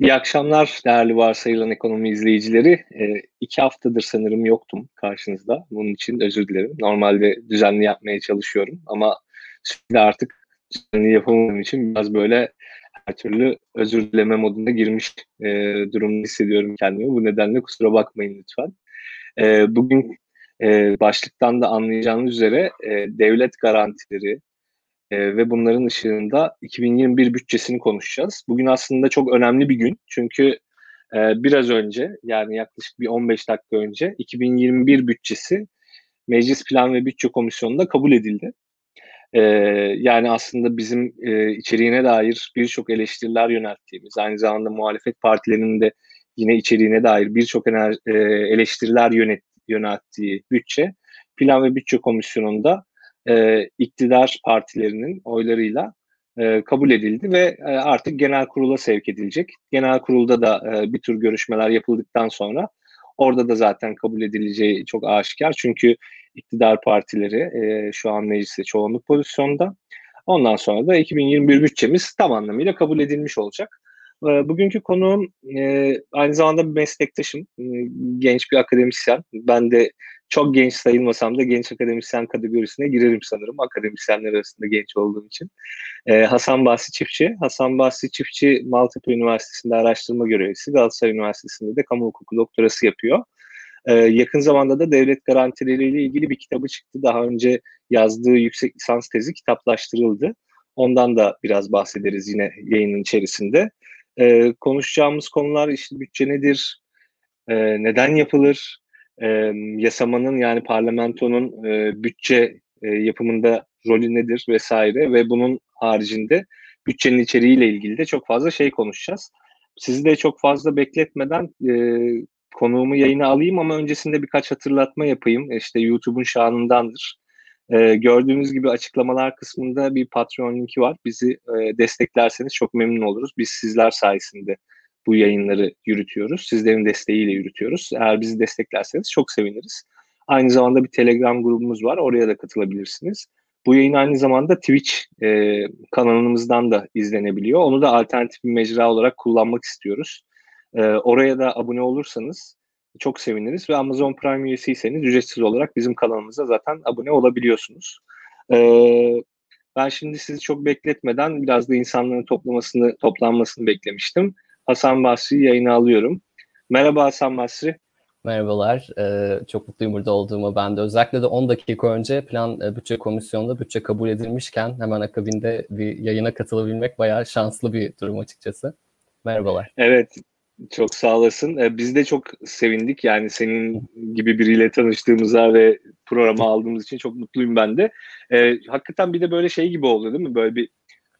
İyi akşamlar değerli varsayılan ekonomi izleyicileri. E, iki haftadır sanırım yoktum karşınızda. Bunun için özür dilerim. Normalde düzenli yapmaya çalışıyorum ama şimdi artık düzenli yapamadığım için biraz böyle her türlü özür dileme moduna girmiş e, durumda hissediyorum kendimi. Bu nedenle kusura bakmayın lütfen. E, bugün e, başlıktan da anlayacağınız üzere e, devlet garantileri, e, ve bunların ışığında 2021 bütçesini konuşacağız. Bugün aslında çok önemli bir gün çünkü e, biraz önce yani yaklaşık bir 15 dakika önce 2021 bütçesi Meclis Plan ve Bütçe Komisyonu'nda kabul edildi. E, yani aslında bizim e, içeriğine dair birçok eleştiriler yönelttiğimiz, aynı zamanda muhalefet partilerinin de yine içeriğine dair birçok e, eleştiriler yönet, yönelttiği bütçe Plan ve Bütçe Komisyonu'nda e, iktidar partilerinin oylarıyla e, kabul edildi ve e, artık genel kurula sevk edilecek. Genel kurulda da e, bir tür görüşmeler yapıldıktan sonra orada da zaten kabul edileceği çok aşikar. Çünkü iktidar partileri e, şu an mecliste çoğunluk pozisyonda. Ondan sonra da 2021 bütçemiz tam anlamıyla kabul edilmiş olacak. E, bugünkü konuğum e, aynı zamanda bir meslektaşım, e, genç bir akademisyen. Ben de çok genç sayılmasam da genç akademisyen kategorisine girerim sanırım. Akademisyenler arasında genç olduğum için. Ee, Hasan Bahsi Çiftçi. Hasan Bahsi Çiftçi Maltepe Üniversitesi'nde araştırma görevlisi. Galatasaray Üniversitesi'nde de kamu hukuku doktorası yapıyor. Ee, yakın zamanda da devlet garantileriyle ilgili bir kitabı çıktı. Daha önce yazdığı yüksek lisans tezi kitaplaştırıldı. Ondan da biraz bahsederiz yine yayının içerisinde. Ee, konuşacağımız konular işte bütçe nedir, e, neden yapılır, e, yasamanın yani parlamentonun e, bütçe e, yapımında rolü nedir vesaire ve bunun haricinde bütçenin içeriğiyle ilgili de çok fazla şey konuşacağız. Sizi de çok fazla bekletmeden e, konuğumu yayına alayım ama öncesinde birkaç hatırlatma yapayım. İşte YouTube'un şanındandır. E, gördüğünüz gibi açıklamalar kısmında bir Patreon linki var. Bizi e, desteklerseniz çok memnun oluruz. Biz sizler sayesinde bu yayınları yürütüyoruz. Sizlerin desteğiyle yürütüyoruz. Eğer bizi desteklerseniz çok seviniriz. Aynı zamanda bir Telegram grubumuz var. Oraya da katılabilirsiniz. Bu yayın aynı zamanda Twitch e, kanalımızdan da izlenebiliyor. Onu da alternatif bir mecra olarak kullanmak istiyoruz. E, oraya da abone olursanız çok seviniriz ve Amazon Prime üyesiyseniz ücretsiz olarak bizim kanalımıza zaten abone olabiliyorsunuz. E, ben şimdi sizi çok bekletmeden biraz da insanların toplamasını toplanmasını beklemiştim. Hasan Basri'yi yayına alıyorum. Merhaba Hasan Basri. Merhabalar. Ee, çok mutluyum burada olduğumu ben de. Özellikle de 10 dakika önce Plan e, Bütçe Komisyonu'nda bütçe kabul edilmişken hemen akabinde bir yayına katılabilmek bayağı şanslı bir durum açıkçası. Merhabalar. Evet, çok sağ olasın. Ee, biz de çok sevindik yani senin gibi biriyle tanıştığımıza ve programa aldığımız için çok mutluyum ben de. Ee, hakikaten bir de böyle şey gibi oldu değil mi? Böyle bir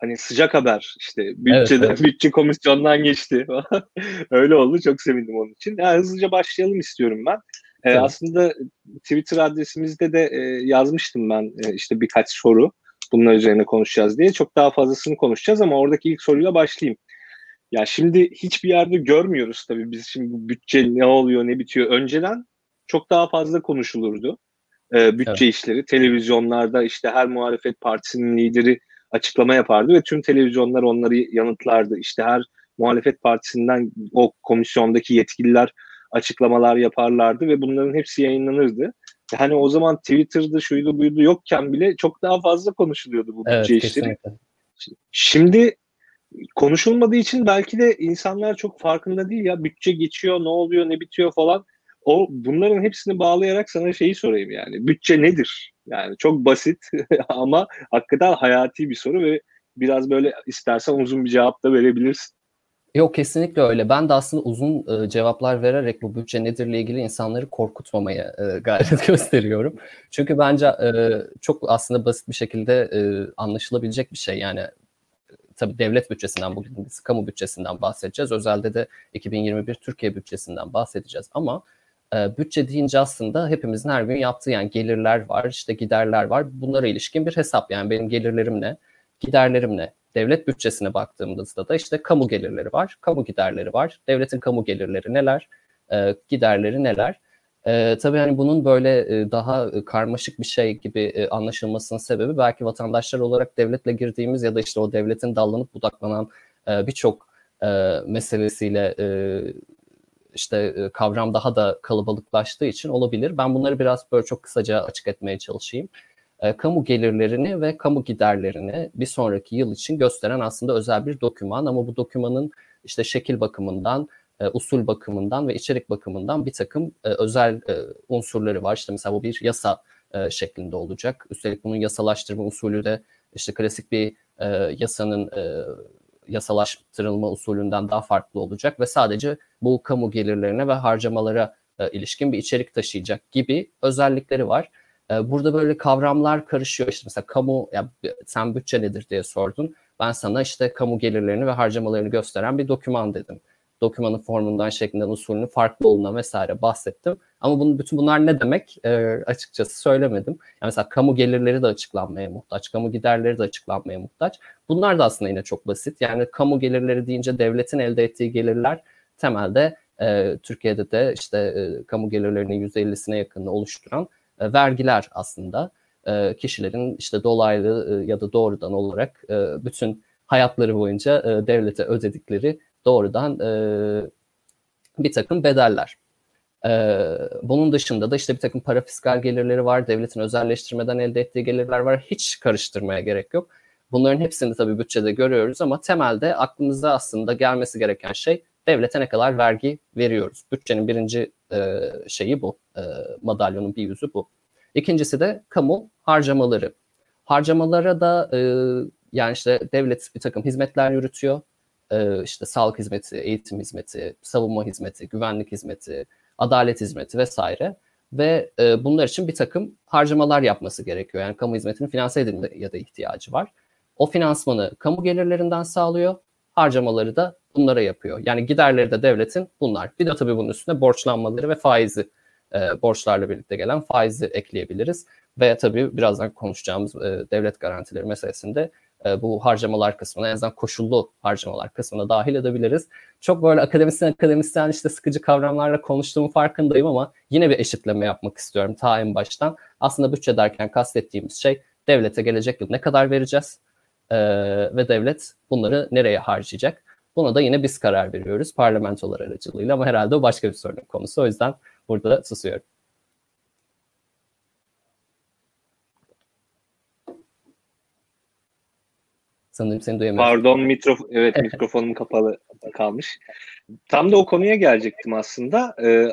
hani sıcak haber işte bütçede evet, evet. bütçe komisyondan geçti. Öyle oldu çok sevindim onun için. Yani hızlıca başlayalım istiyorum ben. Ee, aslında Twitter adresimizde de e, yazmıştım ben e, işte birkaç soru bunlar üzerine konuşacağız diye. Çok daha fazlasını konuşacağız ama oradaki ilk soruyla başlayayım. Ya şimdi hiçbir yerde görmüyoruz tabii biz şimdi bu bütçe ne oluyor ne bitiyor. Önceden çok daha fazla konuşulurdu. E, bütçe evet. işleri televizyonlarda işte her muhalefet partisinin lideri açıklama yapardı ve tüm televizyonlar onları yanıtlardı. İşte her muhalefet partisinden o komisyondaki yetkililer açıklamalar yaparlardı ve bunların hepsi yayınlanırdı. Hani o zaman Twitter'da şuydu buydu yokken bile çok daha fazla konuşuluyordu bu evet, bütçe işleri. Şimdi konuşulmadığı için belki de insanlar çok farkında değil ya bütçe geçiyor ne oluyor ne bitiyor falan. O bunların hepsini bağlayarak sana şeyi sorayım yani. Bütçe nedir? Yani çok basit ama hakikaten hayati bir soru ve biraz böyle istersen uzun bir cevap da verebilirsin. Yok kesinlikle öyle. Ben de aslında uzun e, cevaplar vererek bu bütçe nedirle ilgili insanları korkutmamaya e, gayret gösteriyorum. Çünkü bence e, çok aslında basit bir şekilde e, anlaşılabilecek bir şey. Yani tabii devlet bütçesinden bugün biz kamu bütçesinden bahsedeceğiz. Özelde de 2021 Türkiye bütçesinden bahsedeceğiz ama e, bütçe deyince aslında hepimizin her gün yaptığı yani gelirler var, işte giderler var. Bunlara ilişkin bir hesap yani benim gelirlerim ne, giderlerim ne? Devlet bütçesine baktığımızda da işte kamu gelirleri var, kamu giderleri var. Devletin kamu gelirleri neler, e, giderleri neler? E, tabii hani bunun böyle e, daha karmaşık bir şey gibi e, anlaşılmasının sebebi belki vatandaşlar olarak devletle girdiğimiz ya da işte o devletin dallanıp budaklanan e, birçok e, meselesiyle e, işte e, kavram daha da kalabalıklaştığı için olabilir. Ben bunları biraz böyle çok kısaca açık etmeye çalışayım. E, kamu gelirlerini ve kamu giderlerini bir sonraki yıl için gösteren aslında özel bir doküman ama bu dokümanın işte şekil bakımından, e, usul bakımından ve içerik bakımından bir takım özel unsurları var. İşte mesela bu bir yasa şeklinde olacak. Üstelik bunun yasalaştırma usulü de işte klasik bir yasanın yasalaştırılma usulünden daha farklı olacak ve sadece bu kamu gelirlerine ve harcamalara e, ilişkin bir içerik taşıyacak gibi özellikleri var. E, burada böyle kavramlar karışıyor. İşte mesela kamu, ya sen bütçe nedir diye sordun. Ben sana işte kamu gelirlerini ve harcamalarını gösteren bir doküman dedim dokümanın formundan, şeklinden, usulünün farklı olduğuna vesaire bahsettim. Ama bunu, bütün bunlar ne demek e, açıkçası söylemedim. Yani mesela kamu gelirleri de açıklanmaya muhtaç, kamu giderleri de açıklanmaya muhtaç. Bunlar da aslında yine çok basit. Yani kamu gelirleri deyince devletin elde ettiği gelirler temelde e, Türkiye'de de işte e, kamu gelirlerinin %50'sine yakınını oluşturan e, vergiler aslında. E, kişilerin işte dolaylı e, ya da doğrudan olarak e, bütün hayatları boyunca e, devlete ödedikleri doğrudan e, bir takım bedeller. E, bunun dışında da işte bir takım para fiskal gelirleri var, devletin özelleştirmeden elde ettiği gelirler var. Hiç karıştırmaya gerek yok. Bunların hepsini tabii bütçede görüyoruz ama temelde aklımıza aslında gelmesi gereken şey devlete ne kadar vergi veriyoruz. Bütçenin birinci e, şeyi bu, e, madalyonun bir yüzü bu. İkincisi de kamu harcamaları. Harcamalara da e, yani işte devlet bir takım hizmetler yürütüyor e, işte sağlık hizmeti, eğitim hizmeti, savunma hizmeti, güvenlik hizmeti, adalet hizmeti vesaire ve e, bunlar için bir takım harcamalar yapması gerekiyor. Yani kamu hizmetinin finanse edilme ya da ihtiyacı var. O finansmanı kamu gelirlerinden sağlıyor, harcamaları da bunlara yapıyor. Yani giderleri de devletin bunlar. Bir de tabii bunun üstüne borçlanmaları ve faizi, e, borçlarla birlikte gelen faizi ekleyebiliriz. Ve tabii birazdan konuşacağımız e, devlet garantileri meselesinde e, bu harcamalar kısmına en azından koşullu harcamalar kısmına dahil edebiliriz. Çok böyle akademisyen akademisyen işte sıkıcı kavramlarla konuştuğumu farkındayım ama yine bir eşitleme yapmak istiyorum ta en baştan. Aslında bütçe derken kastettiğimiz şey devlete gelecek yıl ne kadar vereceğiz ee, ve devlet bunları nereye harcayacak? Buna da yine biz karar veriyoruz parlamentolar aracılığıyla ama herhalde o başka bir sorun konusu. O yüzden burada susuyorum. Sanırım seni duyamıyorum. Pardon mikrof evet mikrofonum kapalı kalmış. Tam da o konuya gelecektim aslında. Ee,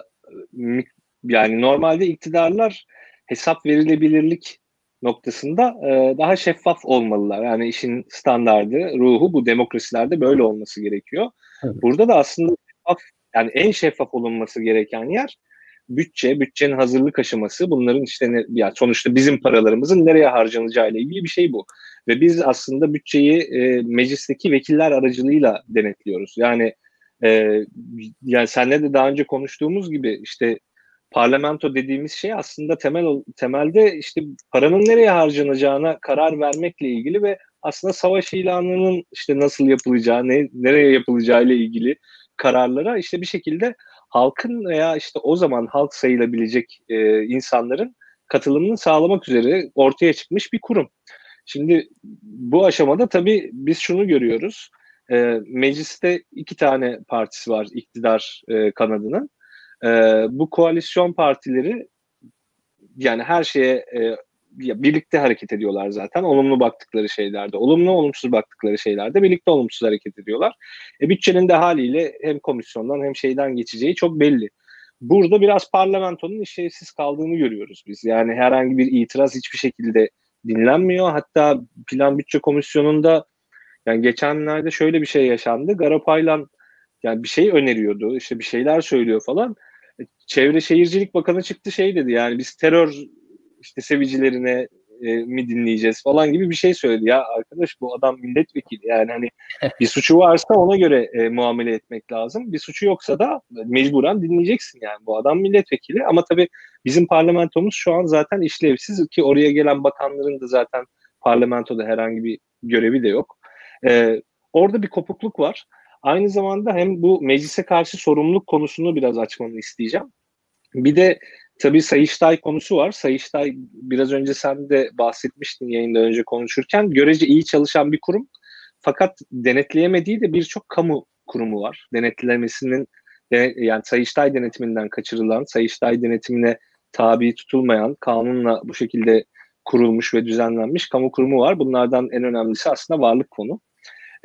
yani normalde iktidarlar hesap verilebilirlik noktasında e, daha şeffaf olmalılar. Yani işin standardı, ruhu bu demokrasilerde böyle olması gerekiyor. Evet. Burada da aslında şeffaf, yani en şeffaf olunması gereken yer bütçe, bütçenin hazırlık aşaması. Bunların işte ne, ya sonuçta bizim paralarımızın nereye harcanacağı ile ilgili bir şey bu. Ve biz aslında bütçeyi e, meclisteki vekiller aracılığıyla denetliyoruz. Yani e, yani senle de daha önce konuştuğumuz gibi işte parlamento dediğimiz şey aslında temel temelde işte paranın nereye harcanacağına karar vermekle ilgili ve aslında savaş ilanının işte nasıl yapılacağı, ne, nereye yapılacağı ile ilgili kararlara işte bir şekilde halkın veya işte o zaman halk sayılabilecek e, insanların katılımını sağlamak üzere ortaya çıkmış bir kurum. Şimdi bu aşamada tabii biz şunu görüyoruz. E, mecliste iki tane partisi var iktidar e, kanadının. E, bu koalisyon partileri yani her şeye e, birlikte hareket ediyorlar zaten. Olumlu baktıkları şeylerde, olumlu olumsuz baktıkları şeylerde birlikte olumsuz hareket ediyorlar. E, bütçenin de haliyle hem komisyondan hem şeyden geçeceği çok belli. Burada biraz parlamentonun işlevsiz kaldığını görüyoruz biz. Yani herhangi bir itiraz hiçbir şekilde dinlenmiyor. Hatta Plan Bütçe Komisyonu'nda yani geçenlerde şöyle bir şey yaşandı. Garapaylan yani bir şey öneriyordu. işte bir şeyler söylüyor falan. E, Çevre Şehircilik Bakanı çıktı şey dedi yani biz terör işte sevicilerine e, mi dinleyeceğiz falan gibi bir şey söyledi. Ya arkadaş bu adam milletvekili yani hani bir suçu varsa ona göre e, muamele etmek lazım. Bir suçu yoksa da mecburen dinleyeceksin yani. Bu adam milletvekili ama tabii bizim parlamentomuz şu an zaten işlevsiz ki oraya gelen bakanların da zaten parlamentoda herhangi bir görevi de yok. E, orada bir kopukluk var. Aynı zamanda hem bu meclise karşı sorumluluk konusunu biraz açmanı isteyeceğim. Bir de Tabii Sayıştay konusu var. Sayıştay biraz önce sen de bahsetmiştin yayında önce konuşurken görece iyi çalışan bir kurum. Fakat denetleyemediği de birçok kamu Kurumu var. Denetlemesinin yani Sayıştay denetiminden kaçırılan, Sayıştay denetimine tabi tutulmayan, kanunla bu şekilde kurulmuş ve düzenlenmiş kamu kurumu var. Bunlardan en önemlisi aslında varlık konu.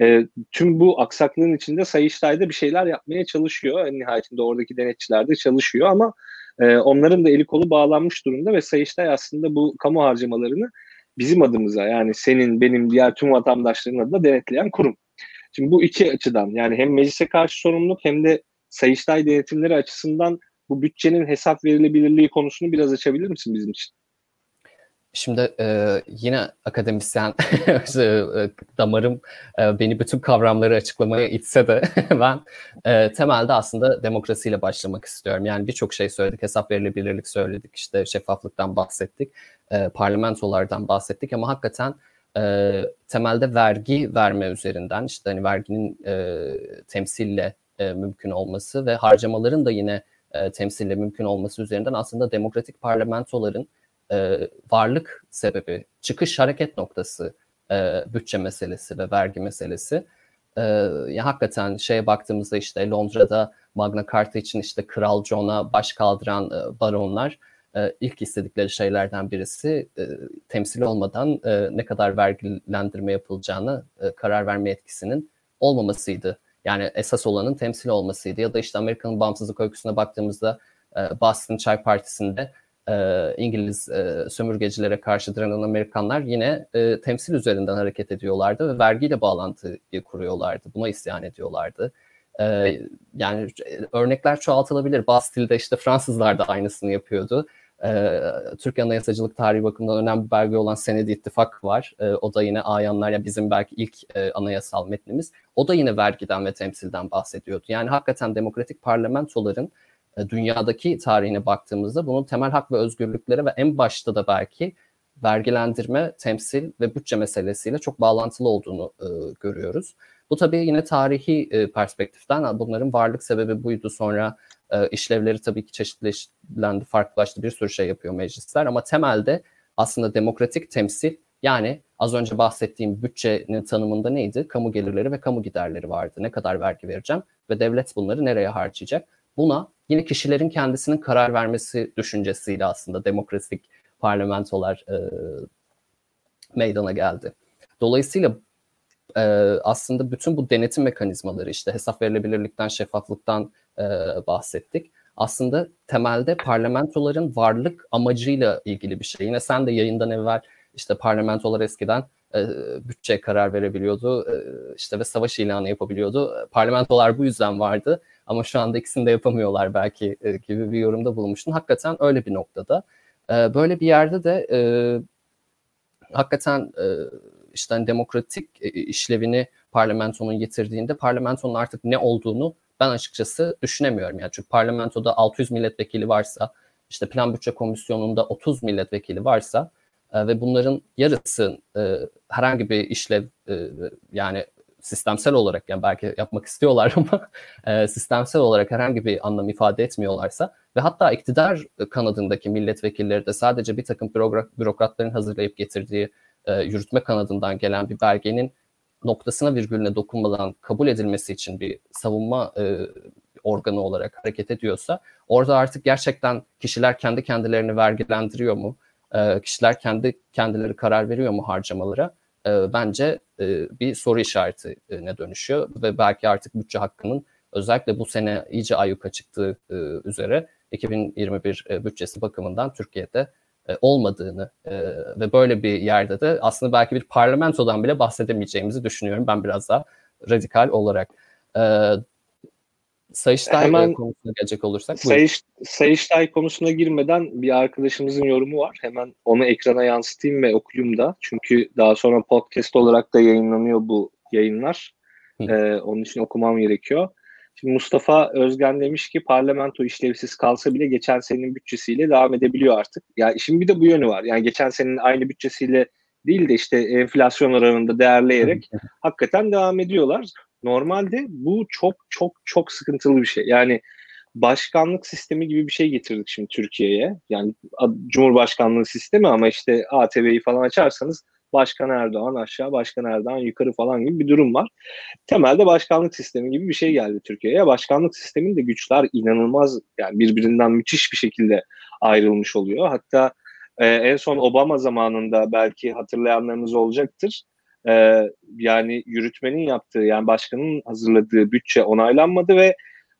E, tüm bu aksaklığın içinde Sayıştay'da bir şeyler yapmaya çalışıyor. En nihayetinde oradaki denetçiler de çalışıyor ama e, onların da eli kolu bağlanmış durumda ve Sayıştay aslında bu kamu harcamalarını bizim adımıza yani senin, benim, diğer tüm vatandaşların adına denetleyen kurum. Şimdi bu iki açıdan yani hem meclise karşı sorumluluk hem de Sayıştay denetimleri açısından bu bütçenin hesap verilebilirliği konusunu biraz açabilir misin bizim için? Şimdi e, yine akademisyen e, damarım e, beni bütün kavramları açıklamaya itse de ben e, temelde aslında demokrasiyle başlamak istiyorum. Yani birçok şey söyledik, hesap verilebilirlik söyledik, işte şeffaflıktan bahsettik, e, parlamentolardan bahsettik ama hakikaten e, temelde vergi verme üzerinden işte hani verginin e, temsille e, mümkün olması ve harcamaların da yine e, temsille mümkün olması üzerinden aslında demokratik parlamentoların e, varlık sebebi, çıkış hareket noktası e, bütçe meselesi ve vergi meselesi. E, ya hakikaten şeye baktığımızda işte Londra'da Magna Carta için işte Kral John'a baş kaldıran e, baronlar e, ilk istedikleri şeylerden birisi e, temsil olmadan e, ne kadar vergilendirme yapılacağını e, karar verme etkisinin olmamasıydı. Yani esas olanın temsil olmasıydı. Ya da işte Amerika'nın bağımsızlık öyküsüne baktığımızda e, Boston Çay Partisi'nde e, İngiliz e, sömürgecilere karşı direnen Amerikanlar yine e, temsil üzerinden hareket ediyorlardı ve vergiyle bağlantıyı kuruyorlardı. Buna isyan ediyorlardı. E, yani örnekler çoğaltılabilir. Bastil'de işte Fransızlar da aynısını yapıyordu. E, Türk Anayasacılık tarihi bakımından önemli bir belge olan Senedi İttifak var. E, o da yine ayanlar ya bizim belki ilk e, anayasal metnimiz. O da yine vergiden ve temsilden bahsediyordu. Yani hakikaten demokratik parlamentoların e, dünyadaki tarihine baktığımızda bunun temel hak ve özgürlüklere ve en başta da belki vergilendirme, temsil ve bütçe meselesiyle çok bağlantılı olduğunu e, görüyoruz. Bu tabii yine tarihi e, perspektiften bunların varlık sebebi buydu. Sonra e, işlevleri tabii ki çeşitlendi, farklılaştı. Bir sürü şey yapıyor meclisler ama temelde aslında demokratik temsil yani az önce bahsettiğim bütçenin tanımında neydi? Kamu gelirleri ve kamu giderleri vardı. Ne kadar vergi vereceğim ve devlet bunları nereye harcayacak? Buna yine kişilerin kendisinin karar vermesi düşüncesiyle aslında demokratik parlamentolar e, meydana geldi. Dolayısıyla e, aslında bütün bu denetim mekanizmaları işte hesap verilebilirlikten, şeffaflıktan e, bahsettik. Aslında temelde parlamentoların varlık amacıyla ilgili bir şey. Yine sen de yayından evvel işte parlamentolar eskiden e, bütçe karar verebiliyordu e, işte ve savaş ilanı yapabiliyordu. Parlamentolar bu yüzden vardı ama şu anda ikisini de yapamıyorlar belki e, gibi bir yorumda bulunmuştun. Hakikaten öyle bir noktada. E, böyle bir yerde de e, hakikaten e, işte hani demokratik e, işlevini parlamentonun getirdiğinde parlamentonun artık ne olduğunu ben açıkçası düşünemiyorum. Yani çünkü parlamentoda 600 milletvekili varsa, işte plan bütçe komisyonunda 30 milletvekili varsa e, ve bunların yarısı e, herhangi bir işlev e, yani sistemsel olarak yani belki yapmak istiyorlar ama e, sistemsel olarak herhangi bir anlam ifade etmiyorlarsa ve hatta iktidar kanadındaki milletvekilleri de sadece bir takım bürokratların hazırlayıp getirdiği e, yürütme kanadından gelen bir belgenin noktasına virgülüne dokunmadan kabul edilmesi için bir savunma e, organı olarak hareket ediyorsa orada artık gerçekten kişiler kendi kendilerini vergilendiriyor mu? E, kişiler kendi kendileri karar veriyor mu harcamalara? E, bence e, bir soru işaretine dönüşüyor ve belki artık bütçe hakkının özellikle bu sene iyice ayyuka çıktığı e, üzere 2021 e, bütçesi bakımından Türkiye'de e, olmadığını e, ve böyle bir yerde de aslında belki bir parlamentodan bile bahsedemeyeceğimizi düşünüyorum ben biraz daha radikal olarak. E, Sayıştay Hemen, konusuna gelecek olursak. Sayış, Sayıştay konusuna girmeden bir arkadaşımızın yorumu var. Hemen onu ekrana yansıtayım ve okuyayım da. Çünkü daha sonra podcast olarak da yayınlanıyor bu yayınlar. Ee, onun için okumam gerekiyor. Şimdi Mustafa Özgen demiş ki parlamento işlevsiz kalsa bile geçen senenin bütçesiyle devam edebiliyor artık. Ya işin bir de bu yönü var. Yani geçen senenin aynı bütçesiyle değil de işte enflasyon oranında değerleyerek hakikaten devam ediyorlar. Normalde bu çok çok çok sıkıntılı bir şey. Yani başkanlık sistemi gibi bir şey getirdik şimdi Türkiye'ye. Yani Cumhurbaşkanlığı sistemi ama işte ATV'yi falan açarsanız Başkan Erdoğan aşağı, Başkan Erdoğan yukarı falan gibi bir durum var. Temelde başkanlık sistemi gibi bir şey geldi Türkiye'ye. Başkanlık sisteminde güçler inanılmaz yani birbirinden müthiş bir şekilde ayrılmış oluyor. Hatta e, en son Obama zamanında belki hatırlayanlarınız olacaktır. E, yani yürütmenin yaptığı yani başkanın hazırladığı bütçe onaylanmadı ve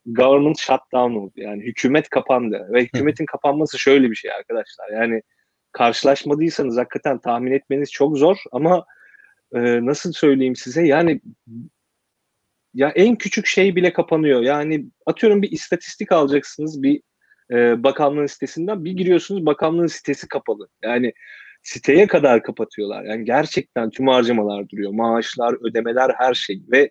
government shutdown oldu. Yani hükümet kapandı ve hükümetin kapanması şöyle bir şey arkadaşlar. Yani karşılaşmadıysanız hakikaten tahmin etmeniz çok zor ama e, nasıl söyleyeyim size yani ya en küçük şey bile kapanıyor. Yani atıyorum bir istatistik alacaksınız bir e, bakanlığın sitesinden bir giriyorsunuz bakanlığın sitesi kapalı. Yani siteye kadar kapatıyorlar. Yani gerçekten tüm harcamalar duruyor. Maaşlar, ödemeler her şey ve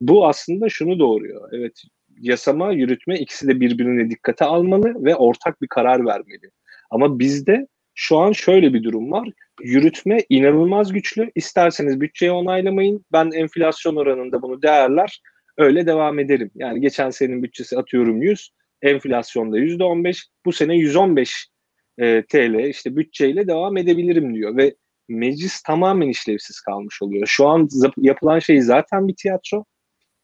bu aslında şunu doğuruyor. Evet yasama, yürütme ikisi de birbirine dikkate almalı ve ortak bir karar vermeli. Ama bizde şu an şöyle bir durum var. Yürütme inanılmaz güçlü. İsterseniz bütçeyi onaylamayın. Ben enflasyon oranında bunu değerler. Öyle devam ederim. Yani geçen senenin bütçesi atıyorum 100. Enflasyonda %15. Bu sene 115 e, TL işte bütçeyle devam edebilirim diyor. Ve meclis tamamen işlevsiz kalmış oluyor. Şu an yapılan şey zaten bir tiyatro.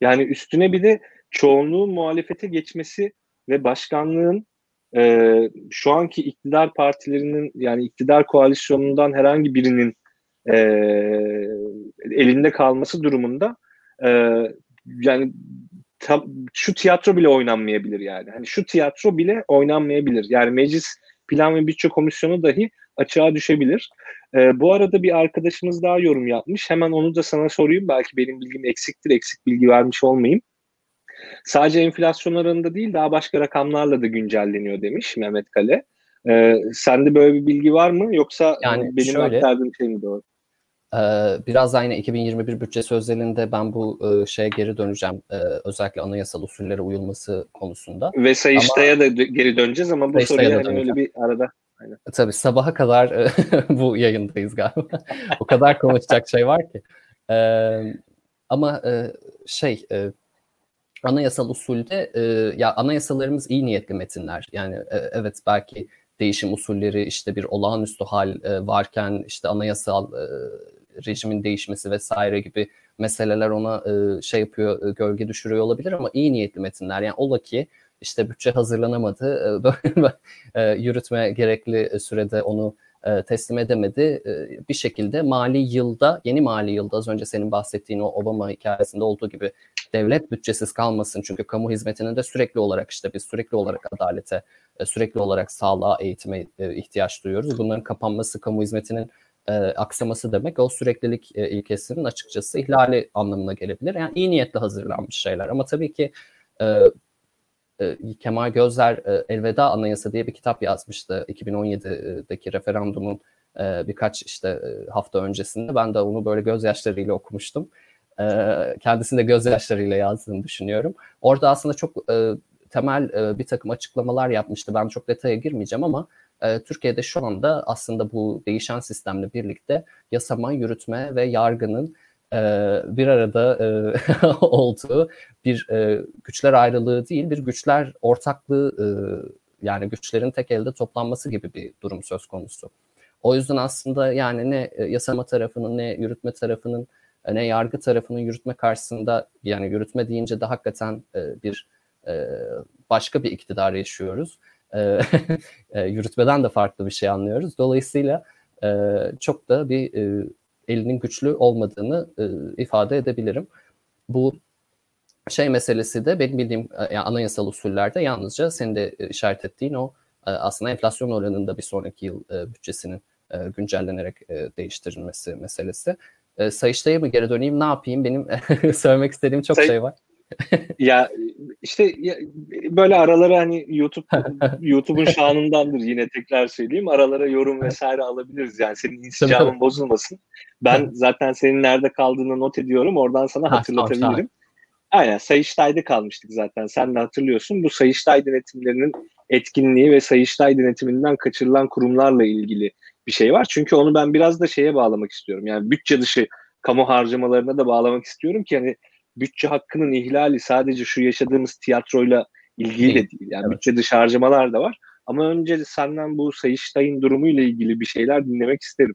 Yani üstüne bir de çoğunluğun muhalefete geçmesi ve başkanlığın e, şu anki iktidar partilerinin yani iktidar koalisyonundan herhangi birinin e, elinde kalması durumunda e, yani tam, şu tiyatro bile oynanmayabilir yani. Hani şu tiyatro bile oynanmayabilir. Yani meclis plan ve bütçe komisyonu dahi açığa düşebilir. E, bu arada bir arkadaşımız daha yorum yapmış. Hemen onu da sana sorayım. Belki benim bilgim eksiktir. Eksik bilgi vermiş olmayayım. Sadece enflasyon oranında değil daha başka rakamlarla da güncelleniyor demiş Mehmet Kale. Ee, sende böyle bir bilgi var mı yoksa yani benim şöyle, aktardığım şey mi doğru? E, biraz da yine 2021 bütçe özelinde ben bu e, şeye geri döneceğim. E, özellikle anayasal usullere uyulması konusunda. Ve Sayıştay'a da geri döneceğiz ama bu soruya hani öyle bir arada Aynen. Tabii sabaha kadar bu yayındayız galiba. o kadar konuşacak şey var ki. Ee, ama e, şey e, anayasal usulde e, ya anayasalarımız iyi niyetli metinler. Yani e, evet belki değişim usulleri işte bir olağanüstü hal e, varken işte anayasal e, rejimin değişmesi vesaire gibi meseleler ona e, şey yapıyor, e, gölge düşürüyor olabilir ama iyi niyetli metinler. Yani ola ki işte bütçe hazırlanamadı, e, e, yürütme gerekli sürede onu e, teslim edemedi. E, bir şekilde mali yılda, yeni mali yılda az önce senin bahsettiğin o Obama hikayesinde olduğu gibi devlet bütçesiz kalmasın. Çünkü kamu hizmetinin de sürekli olarak işte biz sürekli olarak adalete, e, sürekli olarak sağlığa, eğitime e, ihtiyaç duyuyoruz. Bunların kapanması kamu hizmetinin e, aksaması demek o süreklilik e, ilkesinin açıkçası ihlali anlamına gelebilir. Yani iyi niyetle hazırlanmış şeyler ama tabii ki e, e, Kemal Gözler e, Elveda Anayasa diye bir kitap yazmıştı 2017'deki referandumun e, birkaç işte e, hafta öncesinde. Ben de onu böyle gözyaşlarıyla okumuştum. E, kendisini de gözyaşlarıyla yazdığını düşünüyorum. Orada aslında çok e, temel e, bir takım açıklamalar yapmıştı. Ben çok detaya girmeyeceğim ama e, Türkiye'de şu anda aslında bu değişen sistemle birlikte yasama, yürütme ve yargının e, bir arada e, olduğu bir e, güçler ayrılığı değil, bir güçler ortaklığı yani güçlerin tek elde toplanması gibi bir durum söz konusu. O yüzden aslında yani ne yasama tarafının ne yürütme tarafının ne yargı tarafının yürütme karşısında yani yürütme deyince de hakikaten bir başka bir iktidar yaşıyoruz. E, e, yürütmeden de farklı bir şey anlıyoruz. Dolayısıyla e, çok da bir e, elinin güçlü olmadığını e, ifade edebilirim. Bu şey meselesi de benim bildiğim e, yani anayasal usullerde yalnızca senin de e, işaret ettiğin o aslında enflasyon oranında bir sonraki yıl bütçesinin güncellenerek değiştirilmesi meselesi. Sayıştay'a mı geri döneyim ne yapayım benim söylemek istediğim çok Say- şey var. Ya işte ya, böyle aralara hani YouTube YouTube'un şanındandır yine tekrar söyleyeyim. Aralara yorum vesaire alabiliriz yani senin insicamın bozulmasın. Ben zaten senin nerede kaldığını not ediyorum. Oradan sana hatırlatabilirim. Aynen Sayıştay'da kalmıştık zaten. Sen de hatırlıyorsun. Bu Sayıştay denetimlerinin etkinliği ve Sayıştay denetiminden kaçırılan kurumlarla ilgili bir şey var. Çünkü onu ben biraz da şeye bağlamak istiyorum. Yani bütçe dışı kamu harcamalarına da bağlamak istiyorum ki hani bütçe hakkının ihlali sadece şu yaşadığımız tiyatroyla ilgili de değil. Yani evet. bütçe dışı harcamalar da var. Ama önce senden bu Sayıştay'ın durumuyla ilgili bir şeyler dinlemek isterim.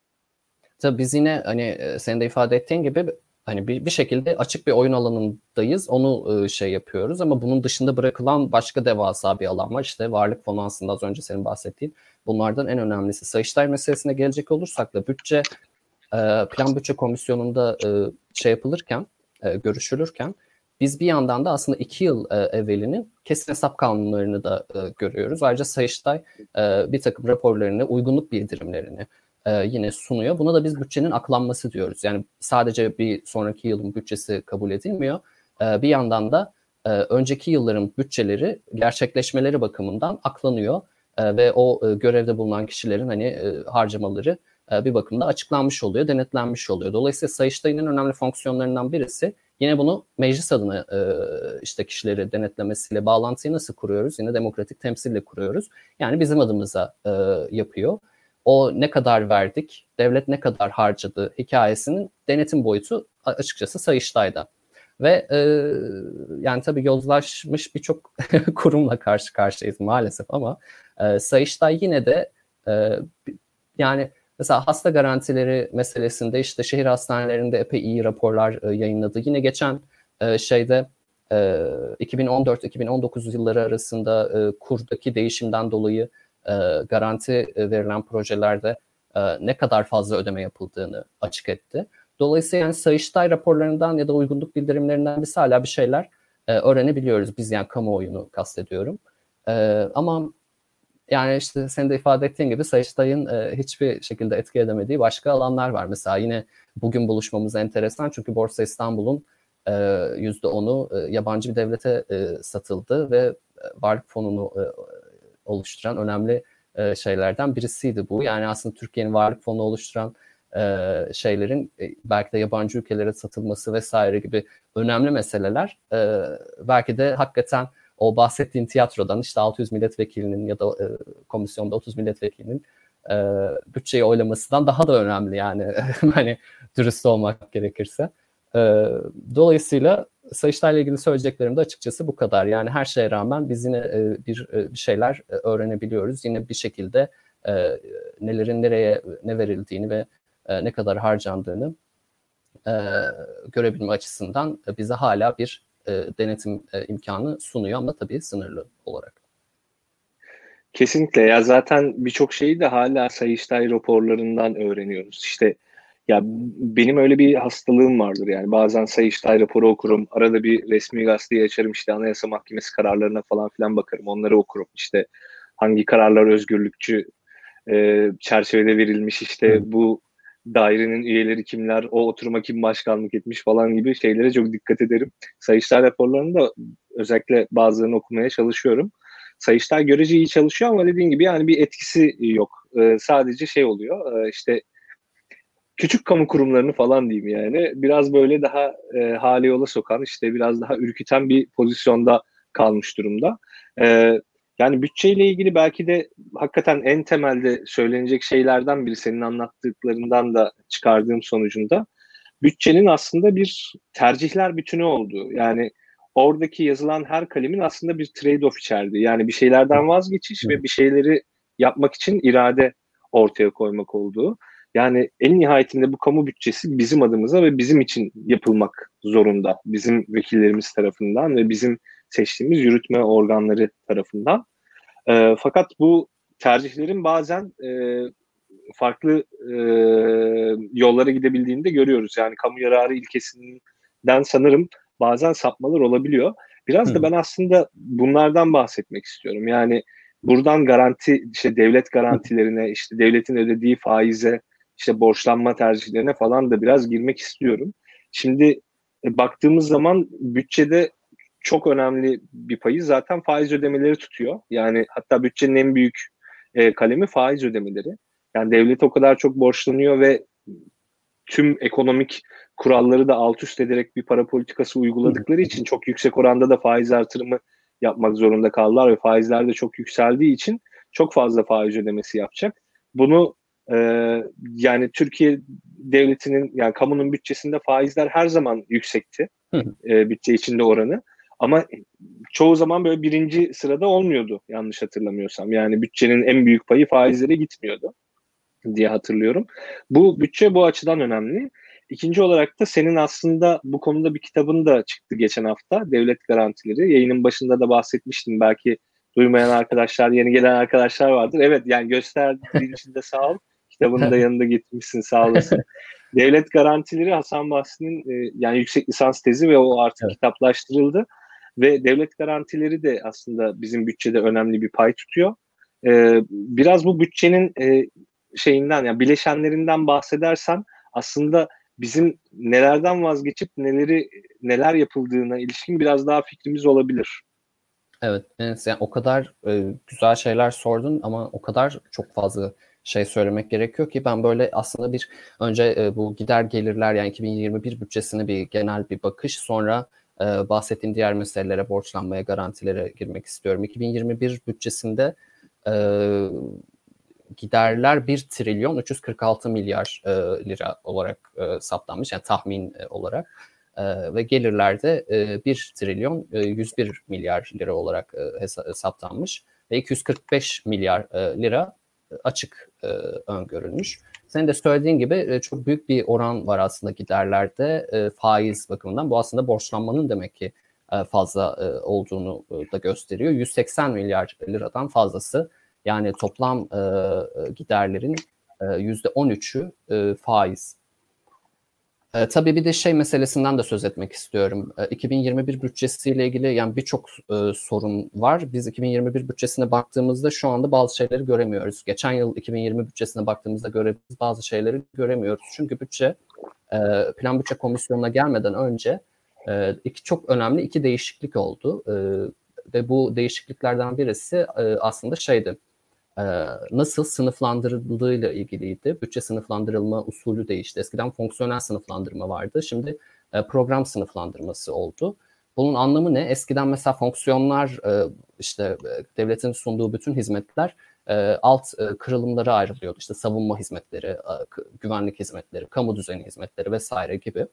tabii biz yine hani e, senin de ifade ettiğin gibi hani bir, bir şekilde açık bir oyun alanındayız. Onu e, şey yapıyoruz ama bunun dışında bırakılan başka devasa bir alan var. İşte varlık fonu aslında az önce senin bahsettiğin. Bunlardan en önemlisi. Sayıştay meselesine gelecek olursak da bütçe e, plan bütçe komisyonunda şey yapılırken, e, görüşülürken biz bir yandan da aslında iki yıl e, evvelinin kesin hesap kanunlarını da e, görüyoruz. Ayrıca Sayıştay bir takım raporlarını, uygunluk bildirimlerini yine sunuyor. Buna da biz bütçenin aklanması diyoruz. Yani sadece bir sonraki yılın bütçesi kabul edilmiyor. Bir yandan da önceki yılların bütçeleri gerçekleşmeleri bakımından aklanıyor ve o görevde bulunan kişilerin hani e, harcamaları bir bakımda açıklanmış oluyor, denetlenmiş oluyor. Dolayısıyla Sayıştay'ın en önemli fonksiyonlarından birisi Yine bunu meclis adına e, işte kişileri denetlemesiyle bağlantıyı nasıl kuruyoruz? Yine demokratik temsille kuruyoruz. Yani bizim adımıza e, yapıyor. O ne kadar verdik, devlet ne kadar harcadı hikayesinin denetim boyutu açıkçası Sayıştay'da. Ve e, yani tabii yozlaşmış birçok kurumla karşı karşıyayız maalesef ama e, Sayıştay yine de e, yani Mesela hasta garantileri meselesinde işte şehir hastanelerinde epey iyi raporlar e, yayınladı. Yine geçen e, şeyde e, 2014-2019 yılları arasında e, kurdaki değişimden dolayı e, garanti e, verilen projelerde e, ne kadar fazla ödeme yapıldığını açık etti. Dolayısıyla yani Sayıştay raporlarından ya da uygunluk bildirimlerinden biz hala bir şeyler e, öğrenebiliyoruz. Biz yani kamuoyunu kastediyorum. E, ama yani işte sen de ifade ettiğin gibi Sayıştay'ın e, hiçbir şekilde etki edemediği başka alanlar var. Mesela yine bugün buluşmamız enteresan çünkü Borsa İstanbul'un e, %10'u e, yabancı bir devlete e, satıldı ve e, varlık fonunu e, oluşturan önemli e, şeylerden birisiydi bu. Yani aslında Türkiye'nin varlık fonu oluşturan e, şeylerin e, belki de yabancı ülkelere satılması vesaire gibi önemli meseleler e, belki de hakikaten o bahsettiğin tiyatrodan işte 600 milletvekilinin ya da e, komisyonda 30 milletvekilinin e, bütçeyi oylamasından daha da önemli yani hani dürüst olmak gerekirse. E, dolayısıyla Sayıştay'la ilgili söyleyeceklerim de açıkçası bu kadar. Yani her şeye rağmen biz yine e, bir, e, bir şeyler e, öğrenebiliyoruz. Yine bir şekilde e, nelerin nereye ne verildiğini ve e, ne kadar harcandığını e, görebilme açısından e, bize hala bir e, denetim e, imkanı sunuyor ama tabii sınırlı olarak. Kesinlikle ya zaten birçok şeyi de hala Sayıştay raporlarından öğreniyoruz. İşte ya benim öyle bir hastalığım vardır yani bazen Sayıştay raporu okurum. Arada bir resmi gazeteyi açarım işte Anayasa Mahkemesi kararlarına falan filan bakarım. Onları okurum işte hangi kararlar özgürlükçü e, çerçevede verilmiş işte bu dairenin üyeleri kimler, o oturuma kim başkanlık etmiş falan gibi şeylere çok dikkat ederim. Sayıştay raporlarını da özellikle bazılarını okumaya çalışıyorum. Sayıştay görece iyi çalışıyor ama dediğin gibi yani bir etkisi yok. Ee, sadece şey oluyor ee, işte küçük kamu kurumlarını falan diyeyim yani biraz böyle daha e, hali yola sokan işte biraz daha ürküten bir pozisyonda kalmış durumda. Ee, yani bütçeyle ilgili belki de hakikaten en temelde söylenecek şeylerden biri senin anlattıklarından da çıkardığım sonucunda bütçenin aslında bir tercihler bütünü olduğu. Yani oradaki yazılan her kalemin aslında bir trade-off içerdi. Yani bir şeylerden vazgeçiş ve bir şeyleri yapmak için irade ortaya koymak olduğu. Yani en nihayetinde bu kamu bütçesi bizim adımıza ve bizim için yapılmak zorunda. Bizim vekillerimiz tarafından ve bizim seçtiğimiz yürütme organları tarafından. E, fakat bu tercihlerin bazen e, farklı e, yollara gidebildiğini de görüyoruz. Yani kamu yararı ilkesinden sanırım bazen sapmalar olabiliyor. Biraz Hı. da ben aslında bunlardan bahsetmek istiyorum. Yani buradan garanti, işte devlet garantilerine, işte devletin ödediği faize, işte borçlanma tercihlerine falan da biraz girmek istiyorum. Şimdi e, baktığımız zaman bütçede çok önemli bir payı zaten faiz ödemeleri tutuyor. Yani hatta bütçenin en büyük e, kalemi faiz ödemeleri. Yani devlet o kadar çok borçlanıyor ve tüm ekonomik kuralları da alt üst ederek bir para politikası uyguladıkları için çok yüksek oranda da faiz artırımı yapmak zorunda kaldılar ve faizler de çok yükseldiği için çok fazla faiz ödemesi yapacak. Bunu e, yani Türkiye devletinin yani kamunun bütçesinde faizler her zaman yüksekti. e, bütçe içinde oranı. Ama çoğu zaman böyle birinci sırada olmuyordu yanlış hatırlamıyorsam. Yani bütçenin en büyük payı faizlere gitmiyordu. diye hatırlıyorum. Bu bütçe bu açıdan önemli. İkinci olarak da senin aslında bu konuda bir kitabın da çıktı geçen hafta. Devlet Garantileri. Yayının başında da bahsetmiştim. Belki duymayan arkadaşlar, yeni gelen arkadaşlar vardır. Evet yani gösterdiğin için de sağ ol. Kitabını da yanında getirmişsin sağ olasın. Devlet Garantileri Hasan Bahri'nin e, yani yüksek lisans tezi ve o artık evet. kitaplaştırıldı. Ve devlet garantileri de aslında bizim bütçede önemli bir pay tutuyor. E, biraz bu bütçenin e, şeyinden yani bileşenlerinden bahsedersen aslında bizim nelerden vazgeçip neleri neler yapıldığına ilişkin biraz daha fikrimiz olabilir. Evet, yani o kadar e, güzel şeyler sordun ama o kadar çok fazla şey söylemek gerekiyor ki ben böyle aslında bir önce e, bu gider gelirler yani 2021 bütçesine bir genel bir bakış sonra e, bahsettiğim diğer meselelere borçlanmaya garantilere girmek istiyorum. 2021 bütçesinde e, giderler 1 trilyon 346 milyar e, lira olarak e, saptanmış yani tahmin e, olarak e, ve gelirlerde e, 1 trilyon e, 101 milyar lira olarak e, hesaplanmış ve 245 milyar e, lira açık e, öngörülmüş. Senin de söylediğin gibi e, çok büyük bir oran var aslında giderlerde e, faiz bakımından. Bu aslında borçlanmanın demek ki e, fazla e, olduğunu e, da gösteriyor. 180 milyar liradan fazlası yani toplam e, e giderlerin e, %13'ü e, faiz. E, tabii bir de şey meselesinden de söz etmek istiyorum. E, 2021 bütçesiyle ilgili yani birçok e, sorun var. Biz 2021 bütçesine baktığımızda şu anda bazı şeyleri göremiyoruz. Geçen yıl 2020 bütçesine baktığımızda görebiliriz bazı şeyleri göremiyoruz. Çünkü bütçe e, plan bütçe komisyonuna gelmeden önce e, iki çok önemli iki değişiklik oldu. E, ve bu değişikliklerden birisi e, aslında şeydi nasıl sınıflandırıldığıyla ilgiliydi. Bütçe sınıflandırılma usulü değişti. Eskiden fonksiyonel sınıflandırma vardı. Şimdi e, program sınıflandırması oldu. Bunun anlamı ne? Eskiden mesela fonksiyonlar e, işte devletin sunduğu bütün hizmetler alt kırılımlara ayrılıyordu. İşte savunma hizmetleri, güvenlik hizmetleri, kamu düzeni hizmetleri vesaire gibi.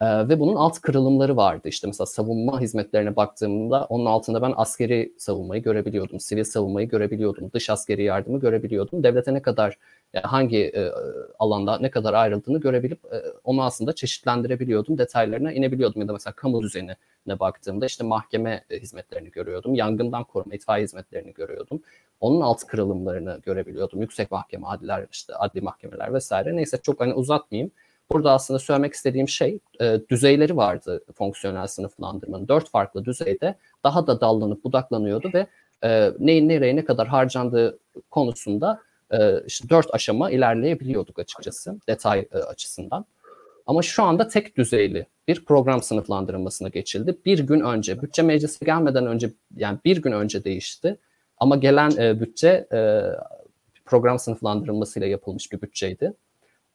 Ee, ve bunun alt kırılımları vardı. İşte mesela savunma hizmetlerine baktığımda onun altında ben askeri savunmayı görebiliyordum, sivil savunmayı görebiliyordum, dış askeri yardımı görebiliyordum. Devlete ne kadar yani hangi e, alanda ne kadar ayrıldığını görebilip e, onu aslında çeşitlendirebiliyordum, detaylarına inebiliyordum. Ya da mesela kamu düzenine baktığımda işte mahkeme e, hizmetlerini görüyordum, yangından koruma, itfaiye hizmetlerini görüyordum. Onun alt kırılımlarını görebiliyordum. Yüksek mahkeme, adliler, işte adli mahkemeler vesaire. Neyse çok hani uzatmayayım. Burada aslında söylemek istediğim şey e, düzeyleri vardı fonksiyonel sınıflandırmanın. Dört farklı düzeyde daha da dallanıp budaklanıyordu ve e, neyin nereye ne kadar harcandığı konusunda e, işte dört aşama ilerleyebiliyorduk açıkçası detay e, açısından. Ama şu anda tek düzeyli bir program sınıflandırılmasına geçildi. Bir gün önce, bütçe meclisi gelmeden önce yani bir gün önce değişti. Ama gelen e, bütçe e, program sınıflandırılmasıyla yapılmış bir bütçeydi.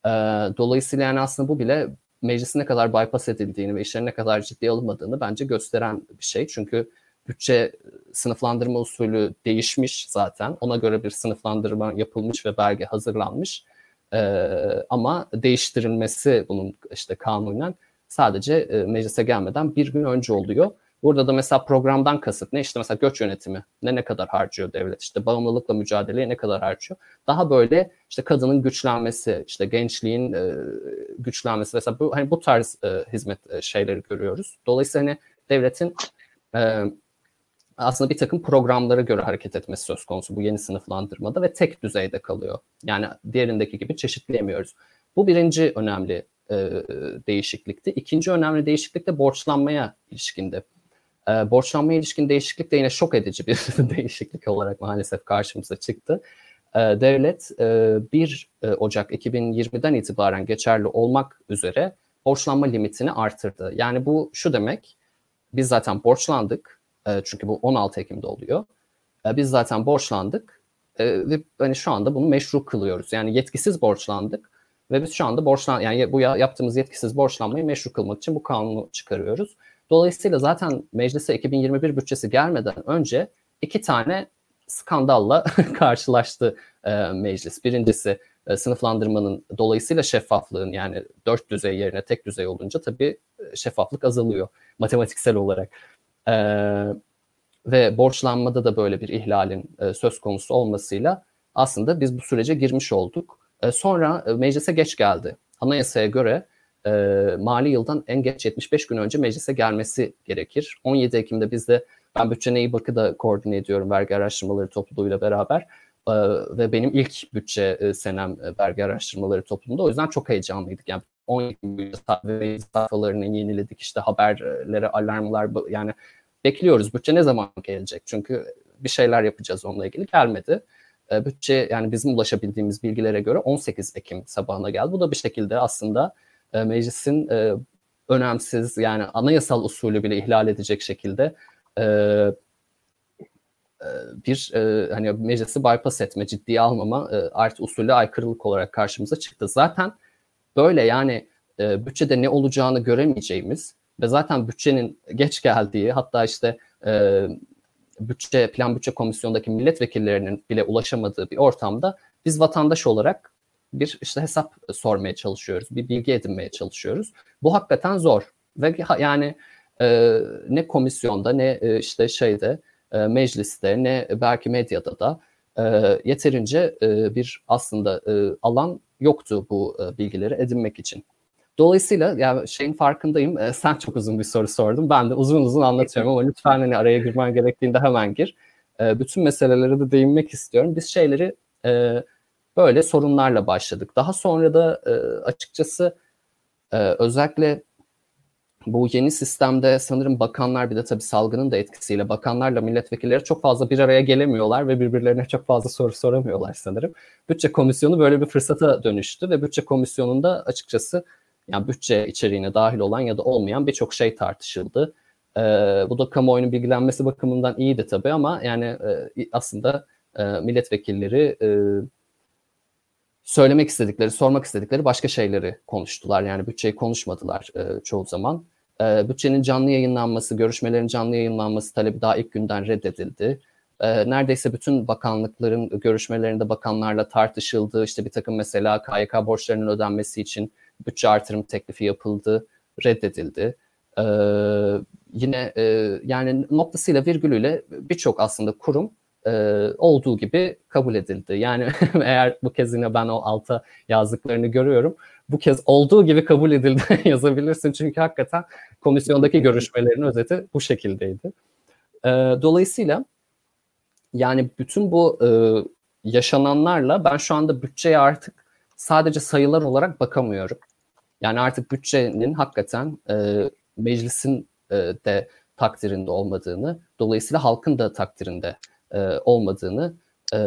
E, dolayısıyla yani aslında bu bile meclisin ne kadar bypass edildiğini ve işlerin ne kadar ciddi alınmadığını bence gösteren bir şey. Çünkü bütçe sınıflandırma usulü değişmiş zaten. Ona göre bir sınıflandırma yapılmış ve belge hazırlanmış. Ee, ama değiştirilmesi bunun işte kanunen sadece e, meclise gelmeden bir gün önce oluyor. Burada da mesela programdan kasıt ne işte mesela göç yönetimi ne ne kadar harcıyor devlet işte bağımlılıkla mücadeleye ne kadar harcıyor. Daha böyle işte kadının güçlenmesi işte gençliğin e, güçlenmesi mesela bu hani bu tarz e, hizmet e, şeyleri görüyoruz. Dolayısıyla hani devletin e, aslında bir takım programlara göre hareket etmesi söz konusu bu yeni sınıflandırmada ve tek düzeyde kalıyor. Yani diğerindeki gibi çeşitleyemiyoruz. Bu birinci önemli e, değişiklikti. İkinci önemli değişiklik de borçlanmaya ilişkindi. E, borçlanmaya ilişkin değişiklik de yine şok edici bir değişiklik olarak maalesef karşımıza çıktı. E, devlet e, 1 e, Ocak 2020'den itibaren geçerli olmak üzere borçlanma limitini artırdı. Yani bu şu demek, biz zaten borçlandık, e, çünkü bu 16 Ekim'de oluyor. E, biz zaten borçlandık e, ve hani şu anda bunu meşru kılıyoruz. Yani yetkisiz borçlandık ve biz şu anda borçlan yani bu yaptığımız yetkisiz borçlanmayı meşru kılmak için bu kanunu çıkarıyoruz. Dolayısıyla zaten meclise 2021 bütçesi gelmeden önce iki tane skandalla karşılaştı e, meclis. Birincisi e, sınıflandırmanın dolayısıyla şeffaflığın yani dört düzey yerine tek düzey olunca tabii e, şeffaflık azalıyor matematiksel olarak. E, ve borçlanmada da böyle bir ihlalin e, söz konusu olmasıyla aslında biz bu sürece girmiş olduk. E, sonra e, meclise geç geldi. Anayasaya göre e, mali yıldan en geç 75 gün önce meclise gelmesi gerekir. 17 Ekim'de biz de ben bütçe neyi bakı da koordine ediyorum vergi araştırmaları topluluğuyla beraber. Ee, ve benim ilk bütçe e, senem e, vergi araştırmaları toplumunda. O yüzden çok heyecanlıydık. Yani 17 gün sayfalarını yeniledik. işte haberlere alarmlar yani bekliyoruz. Bütçe ne zaman gelecek? Çünkü bir şeyler yapacağız onunla ilgili. Gelmedi. E, bütçe yani bizim ulaşabildiğimiz bilgilere göre 18 Ekim sabahına geldi. Bu da bir şekilde aslında e, meclisin e, önemsiz yani anayasal usulü bile ihlal edecek şekilde e, e bir e, hani meclisi bypass etme, ciddiye almama e, artı usulü aykırılık olarak karşımıza çıktı. Zaten böyle yani e, bütçede ne olacağını göremeyeceğimiz ve zaten bütçenin geç geldiği hatta işte e, bütçe plan bütçe komisyondaki milletvekillerinin bile ulaşamadığı bir ortamda biz vatandaş olarak bir işte hesap sormaya çalışıyoruz, bir bilgi edinmeye çalışıyoruz. Bu hakikaten zor ve yani e, ne komisyonda ne e, işte şeyde e, mecliste ne belki medyada da e, yeterince e, bir aslında e, alan yoktu bu e, bilgileri edinmek için. Dolayısıyla ya şeyin farkındayım. E, sen çok uzun bir soru sordun. Ben de uzun uzun anlatıyorum ama lütfen hani araya girmen gerektiğinde hemen gir. E, bütün meselelere de değinmek istiyorum. Biz şeyleri e, böyle sorunlarla başladık. Daha sonra da e, açıkçası e, özellikle bu yeni sistemde sanırım bakanlar bir de tabii salgının da etkisiyle bakanlarla milletvekilleri çok fazla bir araya gelemiyorlar ve birbirlerine çok fazla soru soramıyorlar sanırım. Bütçe komisyonu böyle bir fırsata dönüştü ve bütçe komisyonunda açıkçası yani bütçe içeriğine dahil olan ya da olmayan birçok şey tartışıldı. E, bu da kamuoyunun bilgilenmesi bakımından iyiydi tabii ama yani e, aslında e, milletvekilleri e, söylemek istedikleri, sormak istedikleri başka şeyleri konuştular. Yani bütçeyi konuşmadılar e, çoğu zaman. E, bütçenin canlı yayınlanması, görüşmelerin canlı yayınlanması talebi daha ilk günden reddedildi. E, neredeyse bütün bakanlıkların görüşmelerinde bakanlarla tartışıldı. İşte bir takım mesela KYK borçlarının ödenmesi için bütçe artırım teklifi yapıldı, reddedildi. Ee, yine e, yani noktasıyla virgülüyle birçok aslında kurum e, olduğu gibi kabul edildi. Yani eğer bu kez yine ben o alta yazdıklarını görüyorum. Bu kez olduğu gibi kabul edildi yazabilirsin. Çünkü hakikaten komisyondaki görüşmelerin özeti bu şekildeydi. E, dolayısıyla yani bütün bu e, yaşananlarla ben şu anda bütçeye artık sadece sayılar olarak bakamıyorum. Yani artık bütçenin hakikaten e, meclisin e, de takdirinde olmadığını, dolayısıyla halkın da takdirinde e, olmadığını e,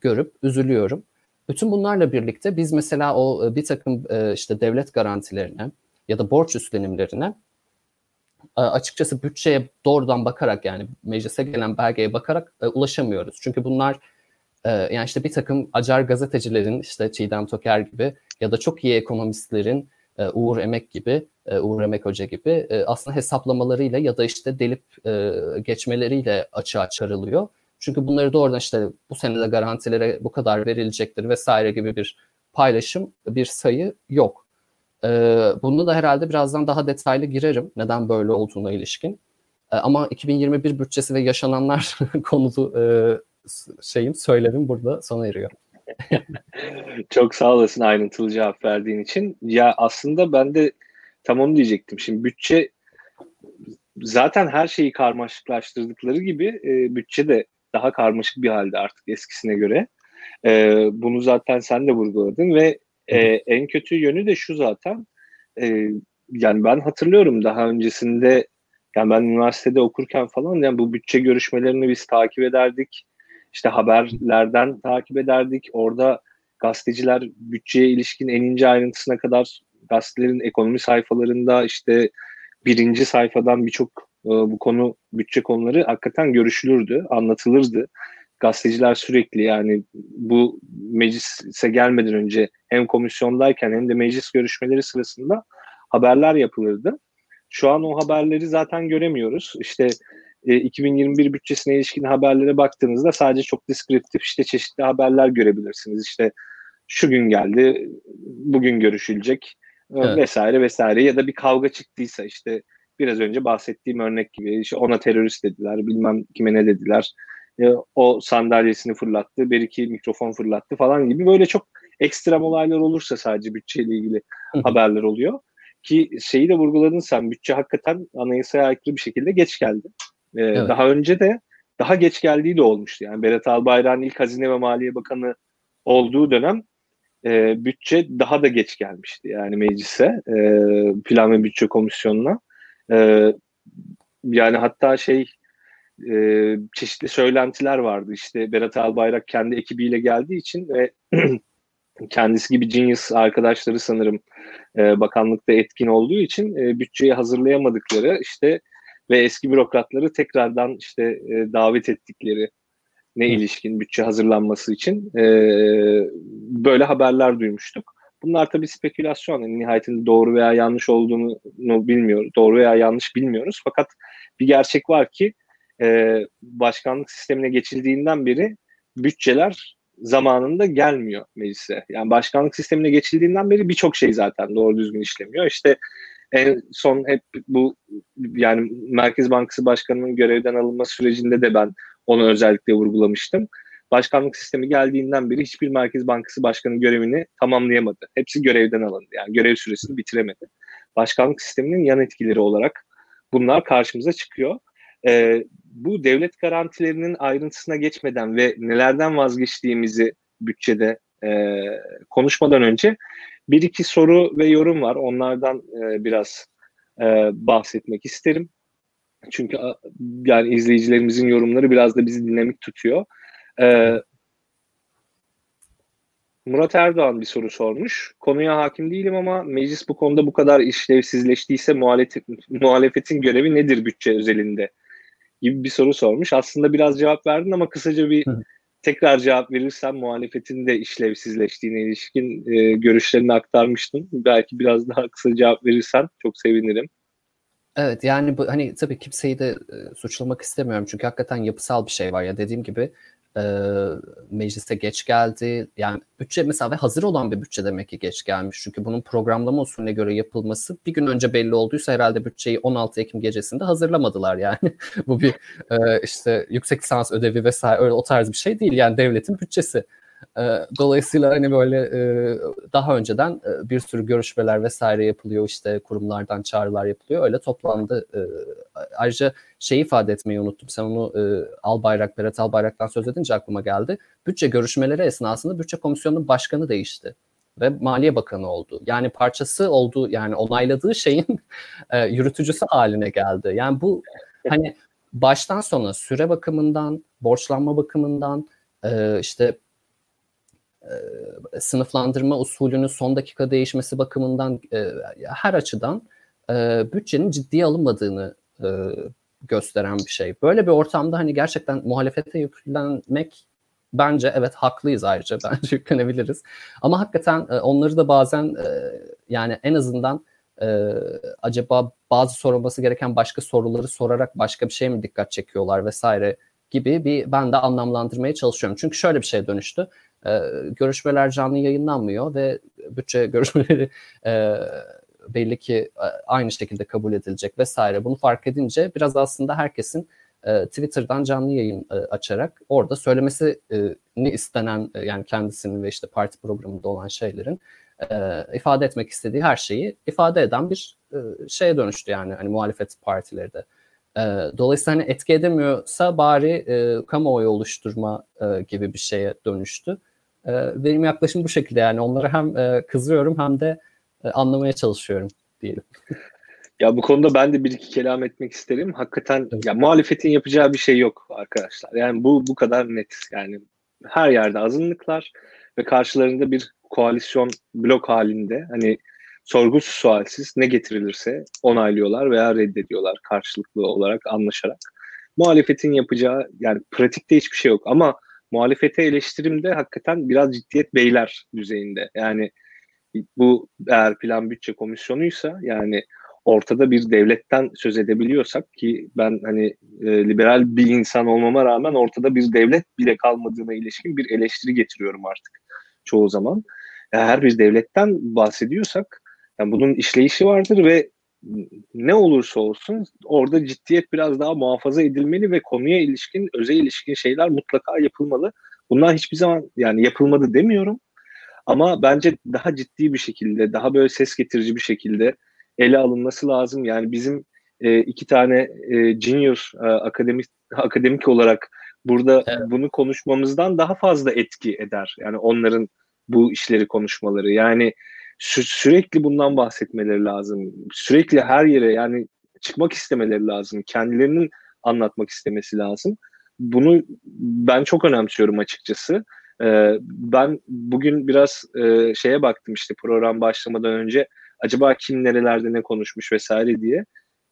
görüp üzülüyorum. Bütün bunlarla birlikte biz mesela o e, bir takım e, işte devlet garantilerine ya da borç üstlenimlerine e, açıkçası bütçeye doğrudan bakarak yani meclise gelen belgeye bakarak e, ulaşamıyoruz. Çünkü bunlar e, yani işte bir takım acar gazetecilerin işte Çiğdem Toker gibi ya da çok iyi ekonomistlerin e, Uğur Emek gibi, e, Uğur Emek Hoca gibi e, aslında hesaplamalarıyla ya da işte delip geçmeleriyle açığa çarılıyor. Çünkü bunları doğrudan işte bu senede garantilere bu kadar verilecektir vesaire gibi bir paylaşım, bir sayı yok. Bunu da herhalde birazdan daha detaylı girerim neden böyle olduğuna ilişkin. Ama 2021 bütçesi ve yaşananlar konulu şeyim söylerim burada sona eriyor. Çok sağ olasın ayrıntılı cevap verdiğin için. Ya aslında ben de tam onu diyecektim. Şimdi bütçe zaten her şeyi karmaşıklaştırdıkları gibi e, bütçe de daha karmaşık bir halde artık eskisine göre. E, bunu zaten sen de vurguladın ve e, en kötü yönü de şu zaten. E, yani ben hatırlıyorum daha öncesinde yani ben üniversitede okurken falan yani bu bütçe görüşmelerini biz takip ederdik işte haberlerden takip ederdik. Orada gazeteciler bütçeye ilişkin en ince ayrıntısına kadar gazetelerin ekonomi sayfalarında işte birinci sayfadan birçok bu konu bütçe konuları hakikaten görüşülürdü, anlatılırdı. Gazeteciler sürekli yani bu meclise gelmeden önce hem komisyondayken hem de meclis görüşmeleri sırasında haberler yapılırdı. Şu an o haberleri zaten göremiyoruz. İşte 2021 e, bütçesine ilişkin haberlere baktığınızda sadece çok deskriptif işte çeşitli haberler görebilirsiniz. İşte şu gün geldi, bugün görüşülecek e, evet. vesaire vesaire ya da bir kavga çıktıysa işte biraz önce bahsettiğim örnek gibi işte ona terörist dediler, bilmem kime ne dediler. E, o sandalyesini fırlattı, bir iki mikrofon fırlattı falan gibi böyle çok ekstrem olaylar olursa sadece bütçeyle ilgili haberler oluyor. Ki şeyi de vurguladın sen bütçe hakikaten anayasaya aykırı bir şekilde geç geldi. Ee, evet. Daha önce de daha geç geldiği de olmuştu. Yani Berat Albayrak'ın ilk Hazine ve Maliye Bakanı olduğu dönem e, bütçe daha da geç gelmişti yani meclise e, plan ve bütçe komisyonuna. E, yani hatta şey e, çeşitli söylentiler vardı. İşte Berat Albayrak kendi ekibiyle geldiği için ve kendisi gibi genius arkadaşları sanırım e, bakanlıkta etkin olduğu için e, bütçeyi hazırlayamadıkları işte ve eski bürokratları tekrardan işte e, davet ettikleri ne ilişkin bütçe hazırlanması için e, böyle haberler duymuştuk. Bunlar tabii spekülasyon. Yani nihayetinde doğru veya yanlış olduğunu bilmiyoruz. Doğru veya yanlış bilmiyoruz. Fakat bir gerçek var ki e, başkanlık sistemine geçildiğinden beri bütçeler zamanında gelmiyor meclise. Yani başkanlık sistemine geçildiğinden beri birçok şey zaten doğru düzgün işlemiyor. İşte en son hep bu yani Merkez Bankası Başkanı'nın görevden alınma sürecinde de ben onu özellikle vurgulamıştım. Başkanlık sistemi geldiğinden beri hiçbir Merkez Bankası Başkanı görevini tamamlayamadı. Hepsi görevden alındı. Yani görev süresini bitiremedi. Başkanlık sisteminin yan etkileri olarak bunlar karşımıza çıkıyor. Ee, bu devlet garantilerinin ayrıntısına geçmeden ve nelerden vazgeçtiğimizi bütçede e, konuşmadan önce bir iki soru ve yorum var. Onlardan e, biraz e, bahsetmek isterim. Çünkü yani izleyicilerimizin yorumları biraz da bizi dinamik tutuyor. Ee, Murat Erdoğan bir soru sormuş. Konuya hakim değilim ama meclis bu konuda bu kadar işlevsizleştiyse muhalefet, muhalefetin görevi nedir bütçe özelinde? Gibi bir soru sormuş. Aslında biraz cevap verdin ama kısaca bir tekrar cevap verirsen muhalefetin de işlevsizleştiğine ilişkin e, görüşlerini aktarmıştın. Belki biraz daha kısa cevap verirsen çok sevinirim. Evet yani bu hani tabii kimseyi de e, suçlamak istemiyorum çünkü hakikaten yapısal bir şey var ya dediğim gibi e, meclise geç geldi. Yani bütçe mesela ve hazır olan bir bütçe demek ki geç gelmiş. Çünkü bunun programlama usulüne göre yapılması bir gün önce belli olduysa herhalde bütçeyi 16 Ekim gecesinde hazırlamadılar yani. Bu bir e, işte yüksek lisans ödevi vesaire öyle o tarz bir şey değil. Yani devletin bütçesi. Ee, dolayısıyla hani böyle e, daha önceden e, bir sürü görüşmeler vesaire yapılıyor işte kurumlardan çağrılar yapılıyor öyle toplandı. E, ayrıca şey ifade etmeyi unuttum sen onu Albayrak, Berat Albayrak'tan söz edince aklıma geldi. Bütçe görüşmeleri esnasında bütçe komisyonunun başkanı değişti ve Maliye Bakanı oldu. Yani parçası oldu yani onayladığı şeyin yürütücüsü haline geldi. Yani bu hani baştan sona süre bakımından, borçlanma bakımından, işte e, sınıflandırma usulünün son dakika değişmesi bakımından e, her açıdan e, bütçenin ciddiye alınmadığını e, gösteren bir şey. Böyle bir ortamda hani gerçekten muhalefete yüklenmek bence evet haklıyız ayrıca bence yüklenebiliriz. Ama hakikaten e, onları da bazen e, yani en azından e, acaba bazı sorulması gereken başka soruları sorarak başka bir şey mi dikkat çekiyorlar vesaire gibi bir ben de anlamlandırmaya çalışıyorum. Çünkü şöyle bir şey dönüştü. E, görüşmeler canlı yayınlanmıyor ve bütçe görüşmeleri e, belli ki e, aynı şekilde kabul edilecek vesaire. Bunu fark edince biraz aslında herkesin e, Twitter'dan canlı yayın e, açarak orada söylemesi ne istenen e, yani kendisinin ve işte parti programında olan şeylerin e, ifade etmek istediği her şeyi ifade eden bir e, şeye dönüştü yani hani muhalefet partileri de. E, dolayısıyla hani etki edemiyorsa bari e, kamuoyu oluşturma e, gibi bir şeye dönüştü. E, benim yaklaşım bu şekilde yani onlara hem e, kızıyorum hem de e, anlamaya çalışıyorum diyelim. Ya bu konuda ben de bir iki kelam etmek isterim. Hakikaten evet. ya muhalefetin yapacağı bir şey yok arkadaşlar. Yani bu bu kadar net. Yani her yerde azınlıklar ve karşılarında bir koalisyon blok halinde hani sorgusuz sualsiz ne getirilirse onaylıyorlar veya reddediyorlar karşılıklı olarak anlaşarak. Muhalefetin yapacağı yani pratikte hiçbir şey yok ama muhalefete eleştirimde hakikaten biraz ciddiyet beyler düzeyinde. Yani bu eğer plan bütçe komisyonuysa yani ortada bir devletten söz edebiliyorsak ki ben hani e, liberal bir insan olmama rağmen ortada bir devlet bile kalmadığına ilişkin bir eleştiri getiriyorum artık çoğu zaman. Eğer bir devletten bahsediyorsak yani bunun işleyişi vardır ve ne olursa olsun orada ciddiyet biraz daha muhafaza edilmeli ve konuya ilişkin, özel ilişkin şeyler mutlaka yapılmalı. Bunlar hiçbir zaman yani yapılmadı demiyorum. Ama bence daha ciddi bir şekilde, daha böyle ses getirici bir şekilde ele alınması lazım. Yani bizim e, iki tane e, junior e, akademik akademik olarak burada evet. bunu konuşmamızdan daha fazla etki eder. Yani onların bu işleri konuşmaları. Yani sü- sürekli bundan bahsetmeleri lazım. Sürekli her yere yani çıkmak istemeleri lazım. Kendilerinin anlatmak istemesi lazım. Bunu ben çok önemsiyorum açıkçası. Ee, ben bugün biraz e, şeye baktım işte program başlamadan önce acaba kim nerelerde ne konuşmuş vesaire diye.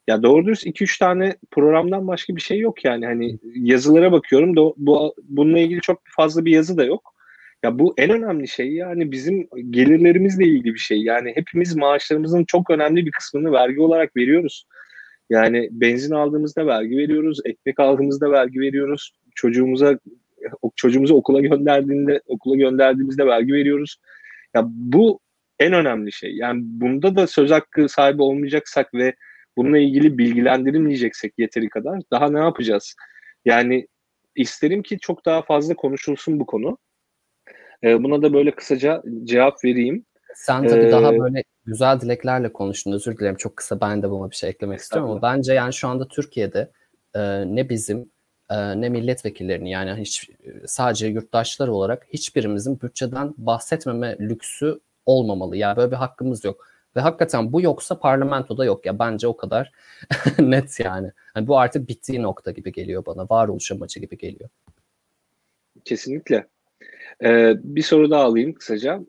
Ya doğru dürüst 2-3 tane programdan başka bir şey yok yani. Hani yazılara bakıyorum da bu bununla ilgili çok fazla bir yazı da yok. Ya bu en önemli şey yani bizim gelirlerimizle ilgili bir şey. Yani hepimiz maaşlarımızın çok önemli bir kısmını vergi olarak veriyoruz. Yani benzin aldığımızda vergi veriyoruz, ekmek aldığımızda vergi veriyoruz. Çocuğumuza çocuğumuzu okula gönderdiğinde okula gönderdiğimizde vergi veriyoruz. Ya bu en önemli şey. Yani bunda da söz hakkı sahibi olmayacaksak ve bununla ilgili bilgilendirilmeyeceksek yeteri kadar daha ne yapacağız? Yani isterim ki çok daha fazla konuşulsun bu konu. Ee, buna da böyle kısaca cevap vereyim. Sen tabii ee, daha böyle güzel dileklerle konuştun. Özür dilerim çok kısa ben de buna bir şey eklemek istiyorum ama bence yani şu anda Türkiye'de e, ne bizim e, ne milletvekillerini yani hiç sadece yurttaşlar olarak hiçbirimizin bütçeden bahsetmeme lüksü olmamalı. Yani böyle bir hakkımız yok. Ve hakikaten bu yoksa parlamentoda yok ya bence o kadar net yani. yani. Bu artık bittiği nokta gibi geliyor bana. Varoluş amacı gibi geliyor. Kesinlikle. Ee, bir soru daha alayım kısaca.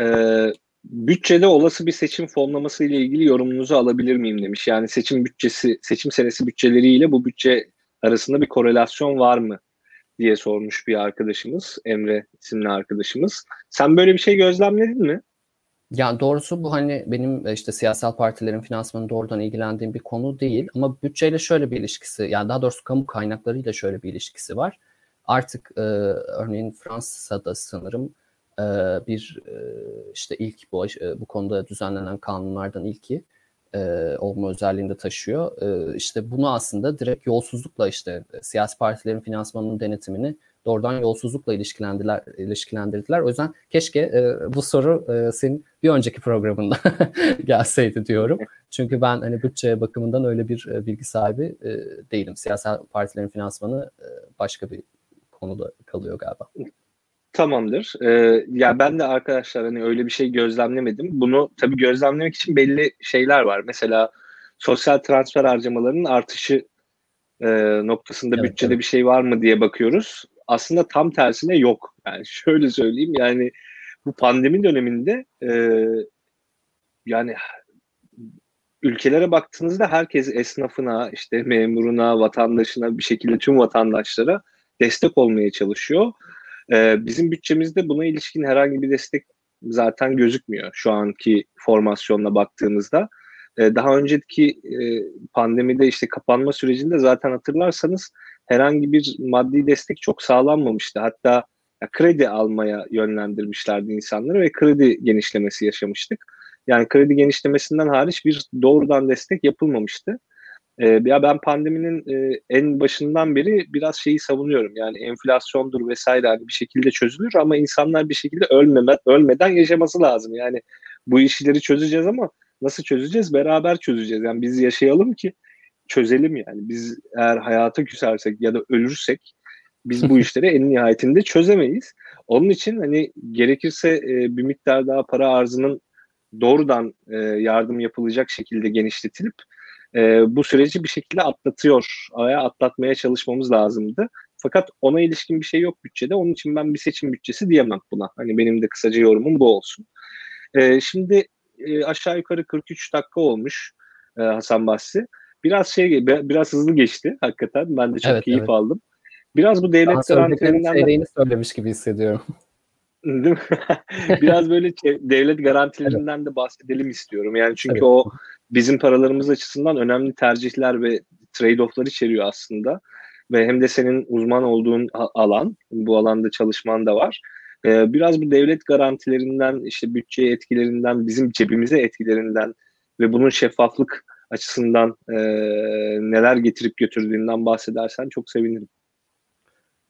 Ee, bütçede olası bir seçim fonlaması ile ilgili yorumunuzu alabilir miyim demiş. Yani seçim bütçesi, seçim senesi bütçeleriyle bu bütçe arasında bir korelasyon var mı diye sormuş bir arkadaşımız, Emre isimli arkadaşımız. Sen böyle bir şey gözlemledin mi? Yani doğrusu bu hani benim işte siyasal partilerin finansmanı doğrudan ilgilendiğim bir konu değil ama bütçeyle şöyle bir ilişkisi yani daha doğrusu kamu kaynaklarıyla şöyle bir ilişkisi var. Artık e, örneğin Fransa'da sanırım e, bir e, işte ilk bu e, bu konuda düzenlenen kanunlardan ilki e, olma özelliğinde taşıyor. E, işte bunu aslında direkt yolsuzlukla işte siyasi partilerin finansmanının denetimini doğrudan yolsuzlukla ilişkilendirdiler. ilişkilendirdiler. O yüzden keşke e, bu soru e, senin bir önceki programında gelseydi diyorum. Çünkü ben hani bütçe bakımından öyle bir e, bilgi sahibi e, değilim. Siyasal partilerin finansmanı e, başka bir konuda kalıyor galiba. Tamamdır. Ee, ya ben de arkadaşlar hani öyle bir şey gözlemlemedim. Bunu tabii gözlemlemek için belli şeyler var. Mesela sosyal transfer harcamalarının artışı e, noktasında evet, bütçede evet. bir şey var mı diye bakıyoruz. Aslında tam tersine yok. Yani şöyle söyleyeyim yani bu pandemi döneminde e, yani ülkelere baktığınızda herkes esnafına, işte memuruna, vatandaşına bir şekilde tüm vatandaşlara destek olmaya çalışıyor. Ee, bizim bütçemizde buna ilişkin herhangi bir destek zaten gözükmüyor şu anki formasyonla baktığımızda. Ee, daha önceki e, pandemide işte kapanma sürecinde zaten hatırlarsanız herhangi bir maddi destek çok sağlanmamıştı. Hatta ya, kredi almaya yönlendirmişlerdi insanları ve kredi genişlemesi yaşamıştık. Yani kredi genişlemesinden hariç bir doğrudan destek yapılmamıştı. E, ya ben pandeminin e, en başından beri biraz şeyi savunuyorum. Yani enflasyondur vesaire hani bir şekilde çözülür ama insanlar bir şekilde ölmeme, ölmeden yaşaması lazım. Yani bu işleri çözeceğiz ama nasıl çözeceğiz? Beraber çözeceğiz. Yani biz yaşayalım ki çözelim yani. Biz eğer hayata küsersek ya da ölürsek biz bu işleri en nihayetinde çözemeyiz. Onun için hani gerekirse e, bir miktar daha para arzının doğrudan e, yardım yapılacak şekilde genişletilip e, bu süreci bir şekilde atlatıyor veya atlatmaya çalışmamız lazımdı. Fakat ona ilişkin bir şey yok bütçede. Onun için ben bir seçim bütçesi diyemem buna. Hani benim de kısaca yorumum bu olsun. E, şimdi e, aşağı yukarı 43 dakika olmuş e, Hasan Basri. Biraz şey biraz hızlı geçti hakikaten. Ben de çok evet, keyif evet. aldım. Biraz bu devlet garantilerinden de... söylemiş gibi hissediyorum. Değil mi? Biraz böyle devlet garantilerinden evet. de bahsedelim istiyorum. Yani çünkü evet. o bizim paralarımız açısından önemli tercihler ve trade-off'lar içeriyor aslında. Ve hem de senin uzman olduğun alan, bu alanda çalışman da var. Ee, biraz bu devlet garantilerinden, işte bütçeye etkilerinden, bizim cebimize etkilerinden ve bunun şeffaflık açısından e, neler getirip götürdüğünden bahsedersen çok sevinirim.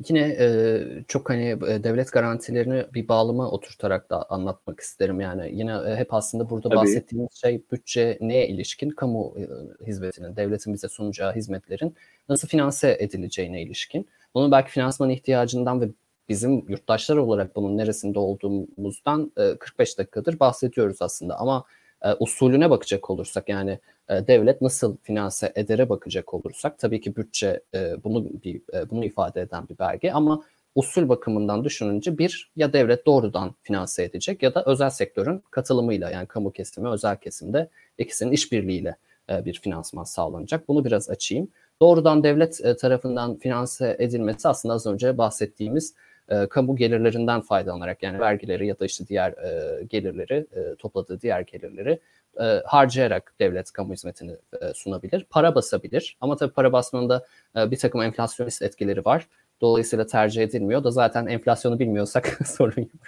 Yine e, çok hani e, devlet garantilerini bir bağlama oturtarak da anlatmak isterim. Yani yine e, hep aslında burada Tabii. bahsettiğimiz şey bütçe neye ilişkin? Kamu e, hizmetinin, devletin bize sunacağı hizmetlerin nasıl finanse edileceğine ilişkin. Bunun belki finansman ihtiyacından ve bizim yurttaşlar olarak bunun neresinde olduğumuzdan e, 45 dakikadır bahsediyoruz aslında. Ama e, usulüne bakacak olursak yani e, devlet nasıl finanse edere bakacak olursak tabii ki bütçe e, bunu bir e, bunu ifade eden bir belge ama usul bakımından düşününce bir ya devlet doğrudan finanse edecek ya da özel sektörün katılımıyla yani kamu kesimi özel kesimde ikisinin işbirliğiyle e, bir finansman sağlanacak. Bunu biraz açayım. Doğrudan devlet e, tarafından finanse edilmesi aslında az önce bahsettiğimiz e, kamu gelirlerinden faydalanarak yani vergileri ya da işte diğer e, gelirleri e, topladığı diğer gelirleri e, harcayarak devlet kamu hizmetini e, sunabilir. Para basabilir ama tabii para basmanında e, bir takım enflasyonist etkileri var. Dolayısıyla tercih edilmiyor da zaten enflasyonu bilmiyorsak sorun yok.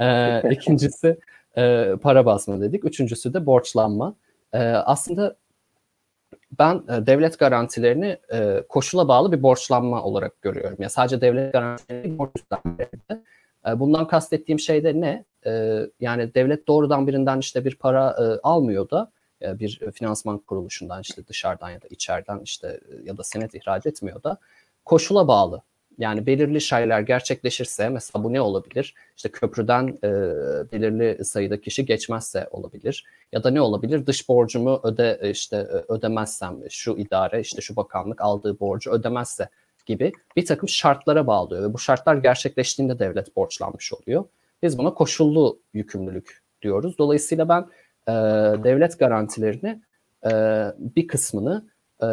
E, ikincisi e, para basma dedik. Üçüncüsü de borçlanma. E, aslında ben e, devlet garantilerini e, koşula bağlı bir borçlanma olarak görüyorum. Yani sadece devlet garantileri borç üstlenmeleri. E, bundan kastettiğim şey de ne? E, yani devlet doğrudan birinden işte bir para e, almıyor da e, bir finansman kuruluşundan işte dışarıdan ya da içeriden işte ya da senet ihraç etmiyor da koşula bağlı yani belirli şeyler gerçekleşirse mesela bu ne olabilir? İşte köprüden e, belirli sayıda kişi geçmezse olabilir. Ya da ne olabilir? Dış borcumu öde e, işte e, ödemezsem şu idare işte şu bakanlık aldığı borcu ödemezse gibi bir takım şartlara bağlıyor ve bu şartlar gerçekleştiğinde devlet borçlanmış oluyor. Biz buna koşullu yükümlülük diyoruz. Dolayısıyla ben e, devlet garantilerini e, bir kısmını e,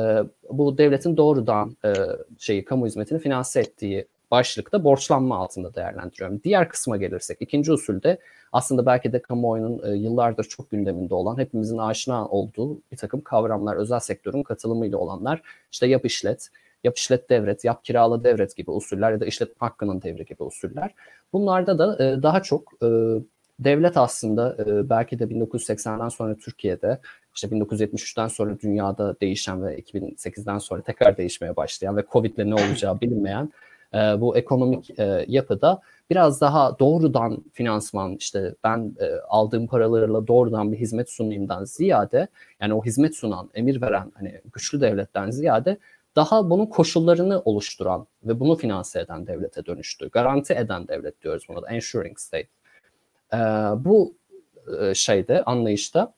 bu devletin doğrudan e, şeyi kamu hizmetini finanse ettiği başlıkta borçlanma altında değerlendiriyorum. Diğer kısma gelirsek ikinci usulde aslında belki de kamuoyunun e, yıllardır çok gündeminde olan hepimizin aşina olduğu bir takım kavramlar özel sektörün katılımıyla olanlar işte yap işlet, yap işlet devret, yap kirala devret gibi usuller ya da işletme hakkının devri gibi usuller. Bunlarda da e, daha çok devlet aslında belki de 1980'den sonra Türkiye'de işte 1973'ten sonra dünyada değişen ve 2008'den sonra tekrar değişmeye başlayan ve Covid'le ne olacağı bilinmeyen e, bu ekonomik e, yapıda biraz daha doğrudan finansman işte ben e, aldığım paralarla doğrudan bir hizmet sunayımdan ziyade yani o hizmet sunan, emir veren hani güçlü devletten ziyade daha bunun koşullarını oluşturan ve bunu finanse eden devlete dönüştü. Garanti eden devlet diyoruz buna da, ensuring state. E, bu e, şeyde, anlayışta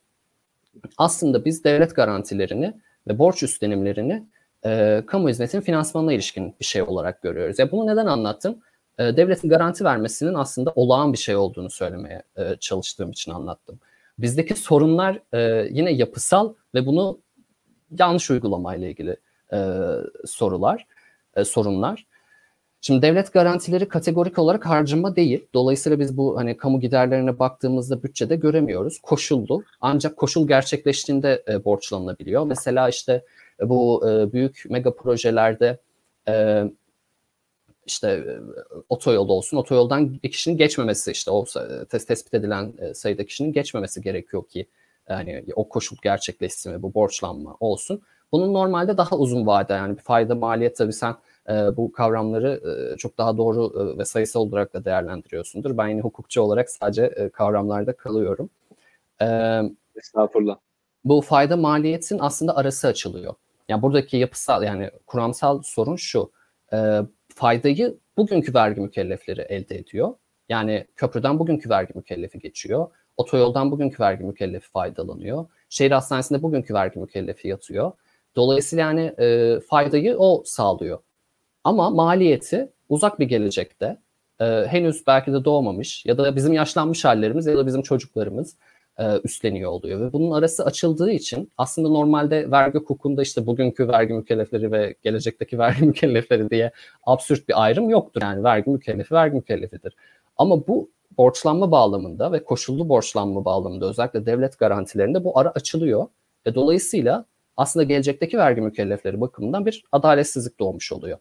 aslında biz devlet garantilerini ve borç üstlenimlerini e, kamu hizmetinin finansmanına ilişkin bir şey olarak görüyoruz. Ya bunu neden anlattım? E, devletin garanti vermesinin aslında olağan bir şey olduğunu söylemeye e, çalıştığım için anlattım. Bizdeki sorunlar e, yine yapısal ve bunu yanlış uygulamayla ilgili e, sorular, e, sorunlar. Şimdi devlet garantileri kategorik olarak harcama değil. Dolayısıyla biz bu hani kamu giderlerine baktığımızda bütçede göremiyoruz. Koşullu. Ancak koşul gerçekleştiğinde e, borçlanılabiliyor. Mesela işte e, bu e, büyük mega projelerde e, işte e, otoyol olsun. Otoyoldan bir kişinin geçmemesi işte o tes tespit edilen e, sayıda kişinin geçmemesi gerekiyor ki yani o koşul gerçekleşsin ve bu borçlanma olsun. Bunun normalde daha uzun vade yani bir fayda maliyet tabii sen e, bu kavramları e, çok daha doğru e, ve sayısal olarak da değerlendiriyorsundur. Ben yine hukukçu olarak sadece e, kavramlarda kalıyorum. E, Estağfurullah. Bu fayda maliyetin aslında arası açılıyor. Yani buradaki yapısal yani kuramsal sorun şu. E, faydayı bugünkü vergi mükellefleri elde ediyor. Yani köprüden bugünkü vergi mükellefi geçiyor. Otoyoldan bugünkü vergi mükellefi faydalanıyor. Şehir hastanesinde bugünkü vergi mükellefi yatıyor. Dolayısıyla yani e, faydayı o sağlıyor. Ama maliyeti uzak bir gelecekte e, henüz belki de doğmamış ya da bizim yaşlanmış hallerimiz ya da bizim çocuklarımız e, üstleniyor oluyor. Ve bunun arası açıldığı için aslında normalde vergi hukukunda işte bugünkü vergi mükellefleri ve gelecekteki vergi mükellefleri diye absürt bir ayrım yoktur. Yani vergi mükellefi vergi mükellefidir. Ama bu borçlanma bağlamında ve koşullu borçlanma bağlamında özellikle devlet garantilerinde bu ara açılıyor. Ve dolayısıyla aslında gelecekteki vergi mükellefleri bakımından bir adaletsizlik doğmuş oluyor.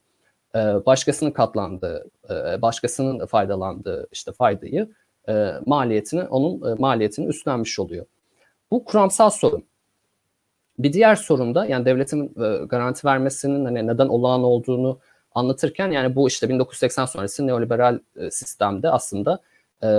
Başkasının katlandığı, başkasının faydalandığı işte faydayı maliyetini onun e, maliyetini üstlenmiş oluyor. Bu kuramsal sorun. Bir diğer sorun da yani devletin garanti vermesinin hani neden olağan olduğunu anlatırken yani bu işte 1980 sonrası neoliberal sistemde aslında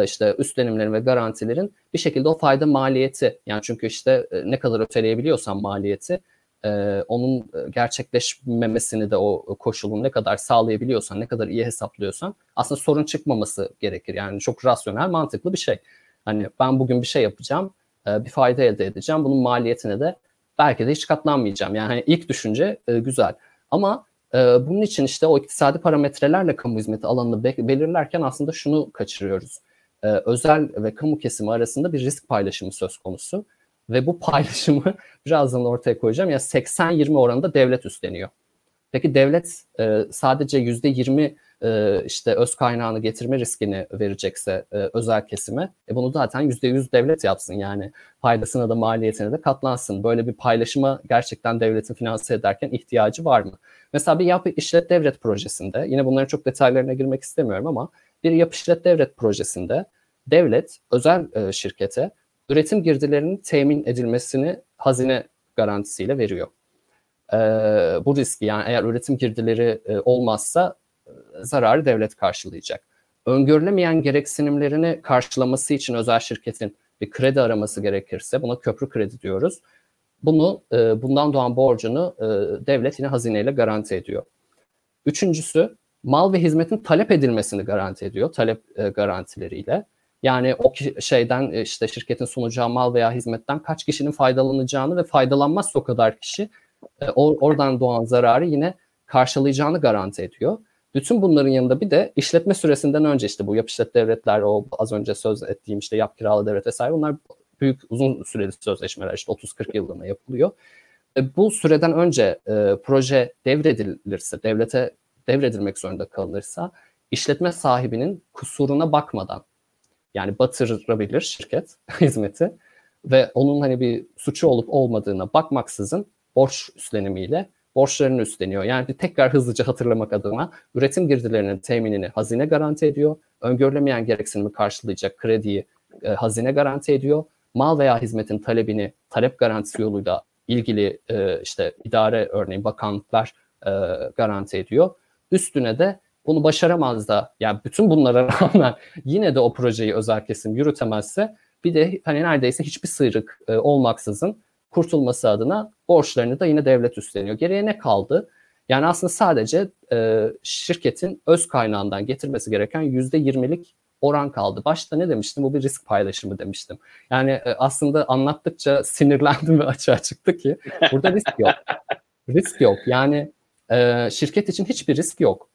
işte üstlenimlerin ve garantilerin bir şekilde o fayda maliyeti yani çünkü işte ne kadar öteleyebiliyorsan maliyeti e, onun e, gerçekleşmemesini de o koşulun ne kadar sağlayabiliyorsan, ne kadar iyi hesaplıyorsan aslında sorun çıkmaması gerekir. Yani çok rasyonel, mantıklı bir şey. Hani ben bugün bir şey yapacağım, e, bir fayda elde edeceğim. Bunun maliyetine de belki de hiç katlanmayacağım. Yani hani ilk düşünce e, güzel. Ama e, bunun için işte o iktisadi parametrelerle kamu hizmeti alanını be- belirlerken aslında şunu kaçırıyoruz. E, özel ve kamu kesimi arasında bir risk paylaşımı söz konusu. Ve bu paylaşımı birazdan ortaya koyacağım. Ya yani 80-20 oranında devlet üstleniyor. Peki devlet e, sadece %20 e, işte öz kaynağını getirme riskini verecekse e, özel kesime e, bunu zaten %100 devlet yapsın. Yani faydasına da maliyetine de katlansın. Böyle bir paylaşıma gerçekten devletin finanse ederken ihtiyacı var mı? Mesela bir yapı işlet devlet projesinde yine bunların çok detaylarına girmek istemiyorum ama bir yapı işlet devlet projesinde devlet özel e, şirkete üretim girdilerinin temin edilmesini hazine garantisiyle veriyor. E, bu riski yani eğer üretim girdileri e, olmazsa e, zararı devlet karşılayacak. Öngörülemeyen gereksinimlerini karşılaması için özel şirketin bir kredi araması gerekirse buna köprü kredi diyoruz. Bunu e, bundan doğan borcunu e, devlet yine hazineyle garanti ediyor. Üçüncüsü mal ve hizmetin talep edilmesini garanti ediyor talep e, garantileriyle. Yani o şeyden e, işte şirketin sunacağı mal veya hizmetten kaç kişinin faydalanacağını ve faydalanmazsa o kadar kişi e, oradan doğan zararı yine karşılayacağını garanti ediyor. Bütün bunların yanında bir de işletme süresinden önce işte bu yap işlet devletler, o az önce söz ettiğim işte yap kiralı devlet vesaire onlar büyük uzun süreli sözleşmeler işte 30-40 yıllığına yapılıyor. E, bu süreden önce e, proje devredilirse, devlete devredilmek zorunda kalınırsa işletme sahibinin kusuruna bakmadan yani batırabilir şirket hizmeti ve onun hani bir suçu olup olmadığına bakmaksızın borç üstlenimiyle borçlarını üstleniyor. Yani bir tekrar hızlıca hatırlamak adına üretim girdilerinin teminini hazine garanti ediyor. Öngörülemeyen gereksinimi karşılayacak krediyi e, hazine garanti ediyor. Mal veya hizmetin talebini talep garantisi yoluyla ilgili e, işte idare örneğin bakanlıklar e, garanti ediyor. Üstüne de bunu başaramaz da yani bütün bunlara rağmen yine de o projeyi özel kesim yürütemezse bir de hani neredeyse hiçbir sıyrık e, olmaksızın kurtulması adına borçlarını da yine devlet üstleniyor. Geriye ne kaldı? Yani aslında sadece e, şirketin öz kaynağından getirmesi gereken yüzde yirmilik oran kaldı. Başta ne demiştim? Bu bir risk paylaşımı demiştim. Yani e, aslında anlattıkça sinirlendim ve açığa çıktı ki burada risk yok. risk yok. Yani e, şirket için hiçbir risk yok.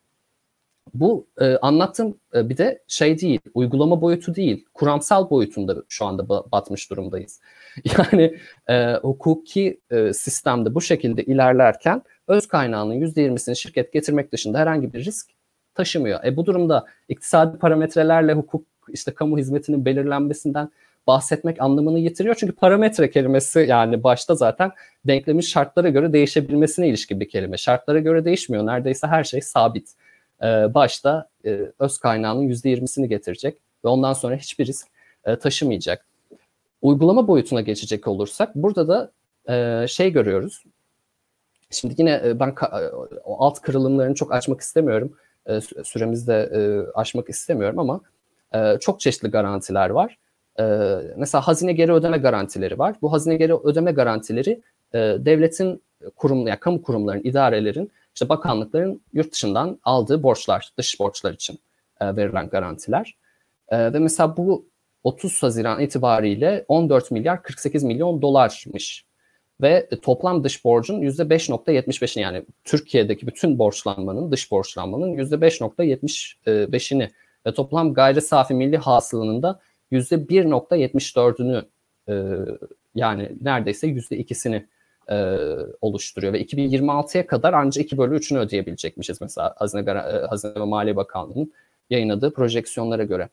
Bu e, anlattığım e, bir de şey değil, uygulama boyutu değil, kuramsal boyutunda şu anda batmış durumdayız. Yani e, hukuki e, sistemde bu şekilde ilerlerken öz kaynağının %20'sini şirket getirmek dışında herhangi bir risk taşımıyor. E bu durumda iktisadi parametrelerle hukuk işte kamu hizmetinin belirlenmesinden bahsetmek anlamını yitiriyor. Çünkü parametre kelimesi yani başta zaten denklemin şartlara göre değişebilmesine ilişkin bir kelime. Şartlara göre değişmiyor. Neredeyse her şey sabit. Ee, başta e, öz kaynağının %20'sini getirecek ve ondan sonra hiçbir risk e, taşımayacak. Uygulama boyutuna geçecek olursak burada da e, şey görüyoruz. Şimdi yine ben alt kırılımlarını çok açmak istemiyorum. Süremizde aşmak istemiyorum ama çok çeşitli garantiler var. Mesela hazine geri ödeme garantileri var. Bu hazine geri ödeme garantileri devletin kurum, yani kamu kurumların, idarelerin işte bakanlıkların yurt dışından aldığı borçlar, dış borçlar için e, verilen garantiler. E, ve mesela bu 30 Haziran itibariyle 14 milyar 48 milyon dolarmış. Ve toplam dış borcun %5.75'ini yani Türkiye'deki bütün borçlanmanın, dış borçlanmanın %5.75'ini ve toplam gayri safi milli hasılanın da %1.74'ünü e, yani neredeyse %2'sini e, oluşturuyor ve 2026'ya kadar ancak 2 bölü 3'ünü ödeyebilecekmişiz mesela Hazine, e, Hazine ve Maliye Bakanlığı'nın yayınladığı projeksiyonlara göre.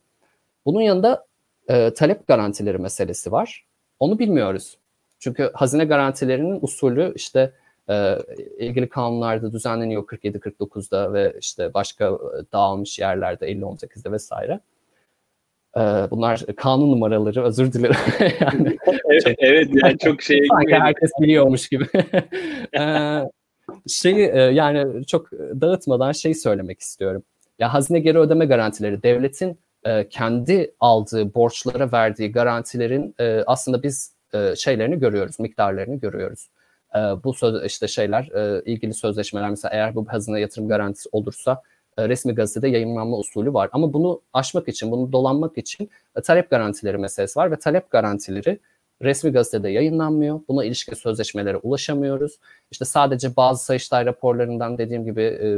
Bunun yanında e, talep garantileri meselesi var. Onu bilmiyoruz. Çünkü hazine garantilerinin usulü işte e, ilgili kanunlarda düzenleniyor 47-49'da ve işte başka e, dağılmış yerlerde 50-18'de vesaire. Ee, bunlar kanun numaraları özür dilerim. yani, evet, evet yani çok şey sanki herkes biliyormuş gibi. Ee, şeyi e, yani çok dağıtmadan şey söylemek istiyorum. Ya hazine geri ödeme garantileri devletin e, kendi aldığı borçlara verdiği garantilerin e, aslında biz şeylerini görüyoruz, miktarlarını görüyoruz. Bu söz, işte şeyler ilgili sözleşmeler mesela eğer bu hazine yatırım garantisi olursa resmi gazetede yayınlanma usulü var. Ama bunu aşmak için, bunu dolanmak için e, talep garantileri meselesi var ve talep garantileri resmi gazetede yayınlanmıyor. Buna ilişkin sözleşmelere ulaşamıyoruz. İşte sadece bazı Sayıştay raporlarından dediğim gibi e,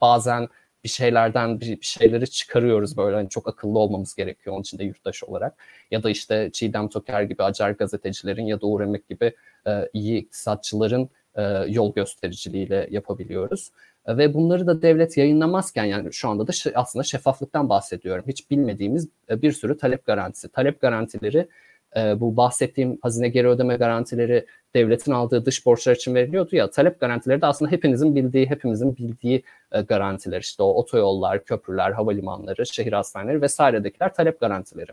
bazen bir şeylerden bir, bir şeyleri çıkarıyoruz böyle hani çok akıllı olmamız gerekiyor onun için de yurttaş olarak. Ya da işte Çiğdem Toker gibi acar gazetecilerin ya da Uğur Emek gibi e, iyi iktisatçıların e, yol göstericiliğiyle yapabiliyoruz. Ve bunları da devlet yayınlamazken yani şu anda da aslında şeffaflıktan bahsediyorum. Hiç bilmediğimiz e, bir sürü talep garantisi. Talep garantileri e, bu bahsettiğim hazine geri ödeme garantileri devletin aldığı dış borçlar için veriliyordu ya talep garantileri de aslında hepinizin bildiği, hepimizin bildiği e, garantiler işte o otoyollar, köprüler, havalimanları, şehir hastaneleri vesairedekiler talep garantileri.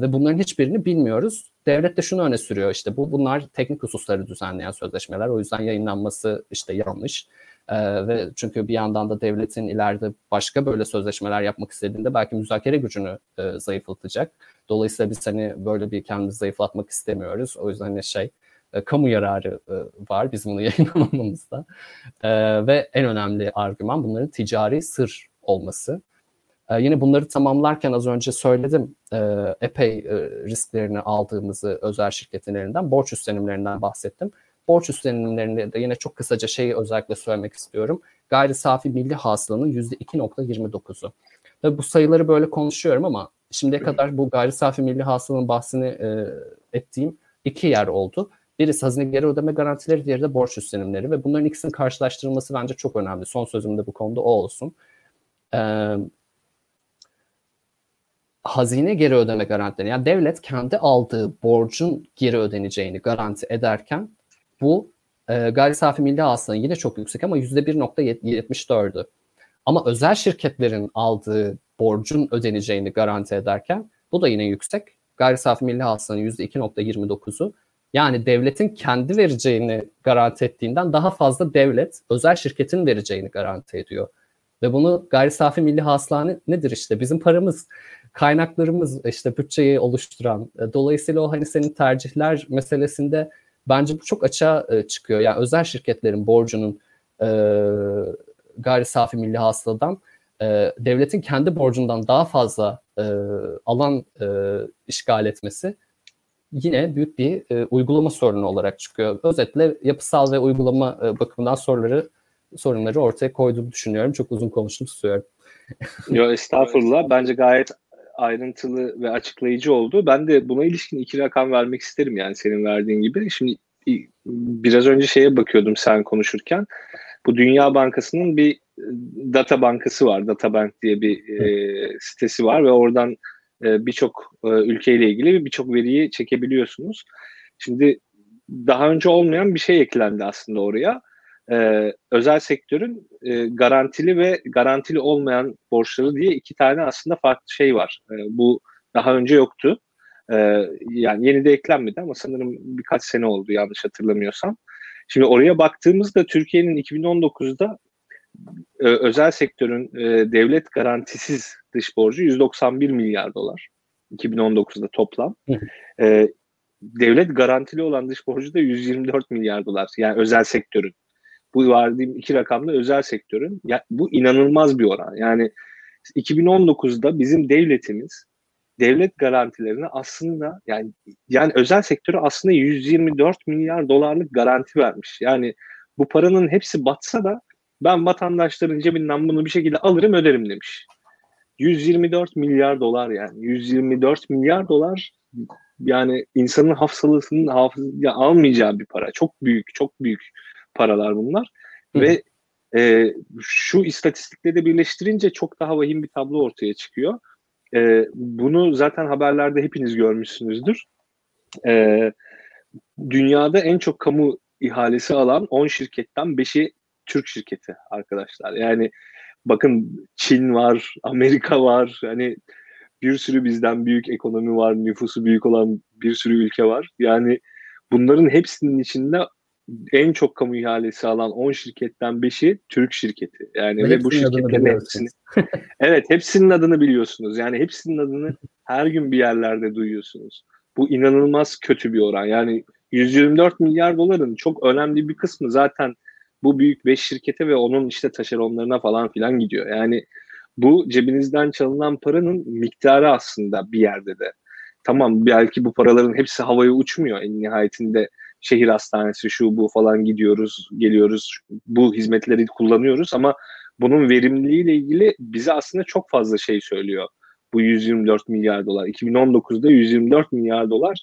Ve bunların hiçbirini bilmiyoruz. Devlet de şunu öne sürüyor işte bu bunlar teknik hususları düzenleyen sözleşmeler o yüzden yayınlanması işte yanlış. Ee, ve çünkü bir yandan da devletin ileride başka böyle sözleşmeler yapmak istediğinde belki müzakere gücünü e, zayıflatacak. Dolayısıyla biz hani böyle bir kendimizi zayıflatmak istemiyoruz. O yüzden hani şey e, kamu yararı e, var bizim bunu yayınlamamızda. E, ve en önemli argüman bunların ticari sır olması. E, yine bunları tamamlarken az önce söyledim e, epey e, risklerini aldığımızı özel şirketin elinden, borç üstlenimlerinden bahsettim. Borç üstlenimlerinde de yine çok kısaca şeyi özellikle söylemek istiyorum. Gayri safi milli hasılanın %2.29'u. Tabii bu sayıları böyle konuşuyorum ama şimdiye kadar bu gayri safi milli hasılanın bahsini e, ettiğim iki yer oldu. Birisi hazine geri ödeme garantileri, diğeri de borç üstlenimleri ve bunların ikisinin karşılaştırılması bence çok önemli. Son sözüm de bu konuda o olsun. Ee, hazine geri ödeme garantileri, yani devlet kendi aldığı borcun geri ödeneceğini garanti ederken bu e, gayri safi milli hasılanın yine çok yüksek ama %1.74'ü. Ama özel şirketlerin aldığı borcun ödeneceğini garanti ederken bu da yine yüksek. Gayri safi milli hasılanın %2.29'u. Yani devletin kendi vereceğini garanti ettiğinden daha fazla devlet özel şirketin vereceğini garanti ediyor. Ve bunu gayri safi milli hasıla nedir işte bizim paramız, kaynaklarımız işte bütçeyi oluşturan. E, dolayısıyla o hani senin tercihler meselesinde bence bu çok açığa e, çıkıyor. Yani özel şirketlerin borcunun e, gayri safi milli hasıladan e, devletin kendi borcundan daha fazla e, alan e, işgal etmesi yine büyük bir e, uygulama sorunu olarak çıkıyor. Özetle yapısal ve uygulama e, bakımından soruları sorunları ortaya koyduğumu düşünüyorum. Çok uzun konuştum susuyorum. Yok estağfurullah. Bence gayet ayrıntılı ve açıklayıcı oldu. Ben de buna ilişkin iki rakam vermek isterim yani senin verdiğin gibi. Şimdi biraz önce şeye bakıyordum sen konuşurken. Bu Dünya Bankası'nın bir e, data bankası var. Databank diye bir e, sitesi var ve oradan e, birçok e, ülkeyle ilgili birçok veriyi çekebiliyorsunuz. Şimdi daha önce olmayan bir şey eklendi aslında oraya. E, özel sektörün e, garantili ve garantili olmayan borçları diye iki tane aslında farklı şey var. E, bu daha önce yoktu. E, yani yeni de eklenmedi ama sanırım birkaç sene oldu yanlış hatırlamıyorsam. Şimdi oraya baktığımızda Türkiye'nin 2019'da e, özel sektörün e, devlet garantisiz dış borcu 191 milyar dolar. 2019'da toplam. e, devlet garantili olan dış borcu da 124 milyar dolar. Yani özel sektörün. Bu verdiğim iki rakamda özel sektörün. Ya, bu inanılmaz bir oran. Yani 2019'da bizim devletimiz devlet garantilerine aslında yani yani özel sektöre aslında 124 milyar dolarlık garanti vermiş. Yani bu paranın hepsi batsa da ben vatandaşların cebinden bunu bir şekilde alırım öderim demiş. 124 milyar dolar yani. 124 milyar dolar yani insanın hafızasının hafız ya almayacağı bir para. Çok büyük, çok büyük paralar bunlar. Hı. Ve e, şu istatistikleri de birleştirince çok daha vahim bir tablo ortaya çıkıyor. E, bunu zaten haberlerde hepiniz görmüşsünüzdür. E, dünyada en çok kamu ihalesi alan 10 şirketten 5'i Türk şirketi arkadaşlar. Yani bakın Çin var, Amerika var. Hani bir sürü bizden büyük ekonomi var, nüfusu büyük olan bir sürü ülke var. Yani bunların hepsinin içinde en çok kamu ihalesi alan 10 şirketten 5'i Türk şirketi. Yani ve, ve bu şirketlerin hepsini Evet, hepsinin adını biliyorsunuz. Yani hepsinin adını her gün bir yerlerde duyuyorsunuz. Bu inanılmaz kötü bir oran. Yani 124 milyar doların çok önemli bir kısmı zaten bu büyük 5 şirkete ve onun işte taşeronlarına falan filan gidiyor. Yani bu cebinizden çalınan paranın miktarı aslında bir yerde de. Tamam belki bu paraların hepsi havaya uçmuyor en nihayetinde şehir hastanesi şu bu falan gidiyoruz, geliyoruz. Bu hizmetleri kullanıyoruz ama bunun verimliliğiyle ilgili bize aslında çok fazla şey söylüyor. Bu 124 milyar dolar. 2019'da 124 milyar dolar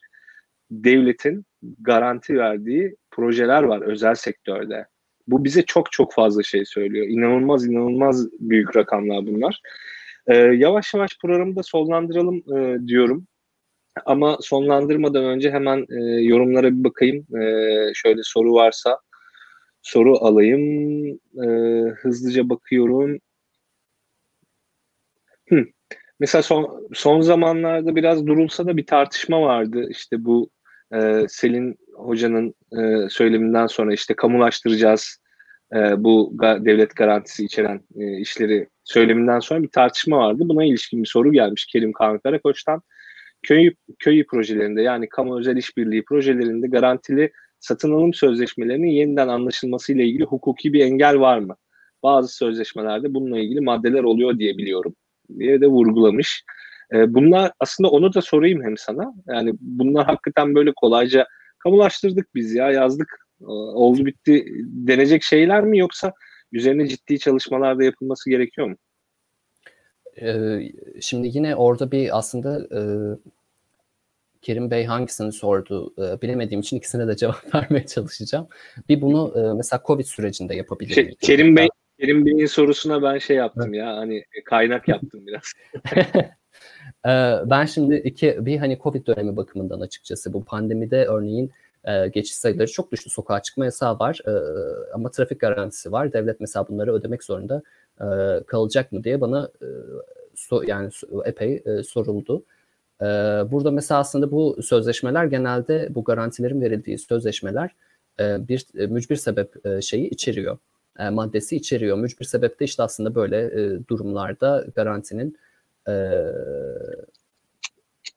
devletin garanti verdiği projeler var özel sektörde. Bu bize çok çok fazla şey söylüyor. İnanılmaz inanılmaz büyük rakamlar bunlar. Ee, yavaş yavaş programı da sonlandıralım e, diyorum. Ama sonlandırmadan önce hemen e, yorumlara bir bakayım. E, şöyle soru varsa soru alayım. E, hızlıca bakıyorum. Hı. Mesela son, son zamanlarda biraz durulsa da bir tartışma vardı. İşte bu e, Selin Hoca'nın e, söyleminden sonra işte kamulaştıracağız e, bu ga- devlet garantisi içeren e, işleri söyleminden sonra bir tartışma vardı. Buna ilişkin bir soru gelmiş Kerim Kaan Karakoç'tan. Köy, köy projelerinde yani kamu özel işbirliği projelerinde garantili satın alım sözleşmelerinin yeniden anlaşılması ile ilgili hukuki bir engel var mı? Bazı sözleşmelerde bununla ilgili maddeler oluyor diye biliyorum diye de vurgulamış. E, bunlar aslında onu da sorayım hem sana. Yani bunlar hakikaten böyle kolayca kamulaştırdık biz ya yazdık e, oldu bitti denecek şeyler mi yoksa üzerine ciddi çalışmalar da yapılması gerekiyor mu? Ee, şimdi yine orada bir aslında e, Kerim Bey hangisini sordu e, bilemediğim için ikisine de cevap vermeye çalışacağım. Bir bunu e, mesela Covid sürecinde yapabilir şey, Kerim Bey Kerim Bey'in sorusuna ben şey yaptım ya hani kaynak yaptım biraz. ben şimdi iki bir hani Covid dönemi bakımından açıkçası bu pandemide örneğin e, geçiş sayıları çok düştü. Sokağa çıkma yasağı var e, ama trafik garantisi var. Devlet mesela bunları ödemek zorunda e, kalacak mı diye bana e, so, yani epey e, soruldu. E, burada mesela aslında bu sözleşmeler genelde bu garantilerin verildiği sözleşmeler e, bir e, mücbir sebep e, şeyi içeriyor. E, maddesi içeriyor. Mücbir sebep de işte aslında böyle e, durumlarda garantinin e,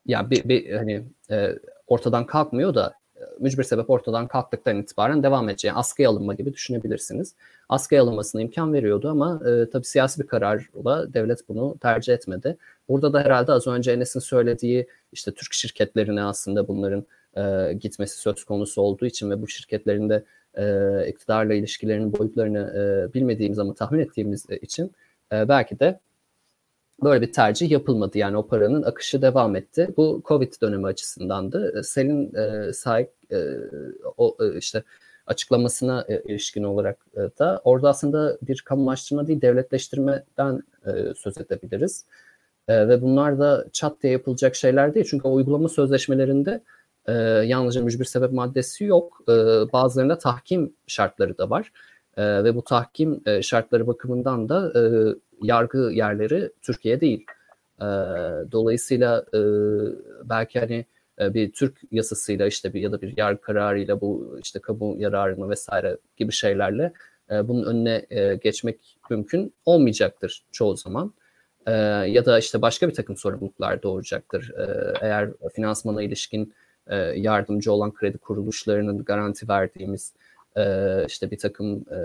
yani bir, bir hani e, ortadan kalkmıyor da mücbir sebep ortadan kalktıktan itibaren devam edeceği askıya alınma gibi düşünebilirsiniz. Askıya alınmasına imkan veriyordu ama e, tabii siyasi bir kararla devlet bunu tercih etmedi. Burada da herhalde az önce Enes'in söylediği işte Türk şirketlerine aslında bunların e, gitmesi söz konusu olduğu için ve bu şirketlerin de e, iktidarla ilişkilerinin boyutlarını e, bilmediğimiz ama tahmin ettiğimiz için e, belki de böyle bir tercih yapılmadı. Yani o paranın akışı devam etti. Bu Covid dönemi açısındandı. Selin e, sahip e, o e, işte açıklamasına e, ilişkin olarak e, da orada aslında bir kamulaştırma değil devletleştirmeden e, söz edebiliriz. E, ve bunlar da çat diye yapılacak şeyler değil. Çünkü uygulama sözleşmelerinde e, yalnızca mücbir sebep maddesi yok. E, bazılarında tahkim şartları da var. E, ve bu tahkim e, şartları bakımından da e, yargı yerleri Türkiye değil. E, dolayısıyla e, belki hani e, bir Türk yasasıyla işte bir ya da bir yargı kararıyla bu işte kamu yararını vesaire gibi şeylerle e, bunun önüne e, geçmek mümkün olmayacaktır çoğu zaman. E, ya da işte başka bir takım sorumluluklar doğuracaktır. E, eğer finansmana ilişkin e, yardımcı olan kredi kuruluşlarının garanti verdiğimiz e, işte bir takım e,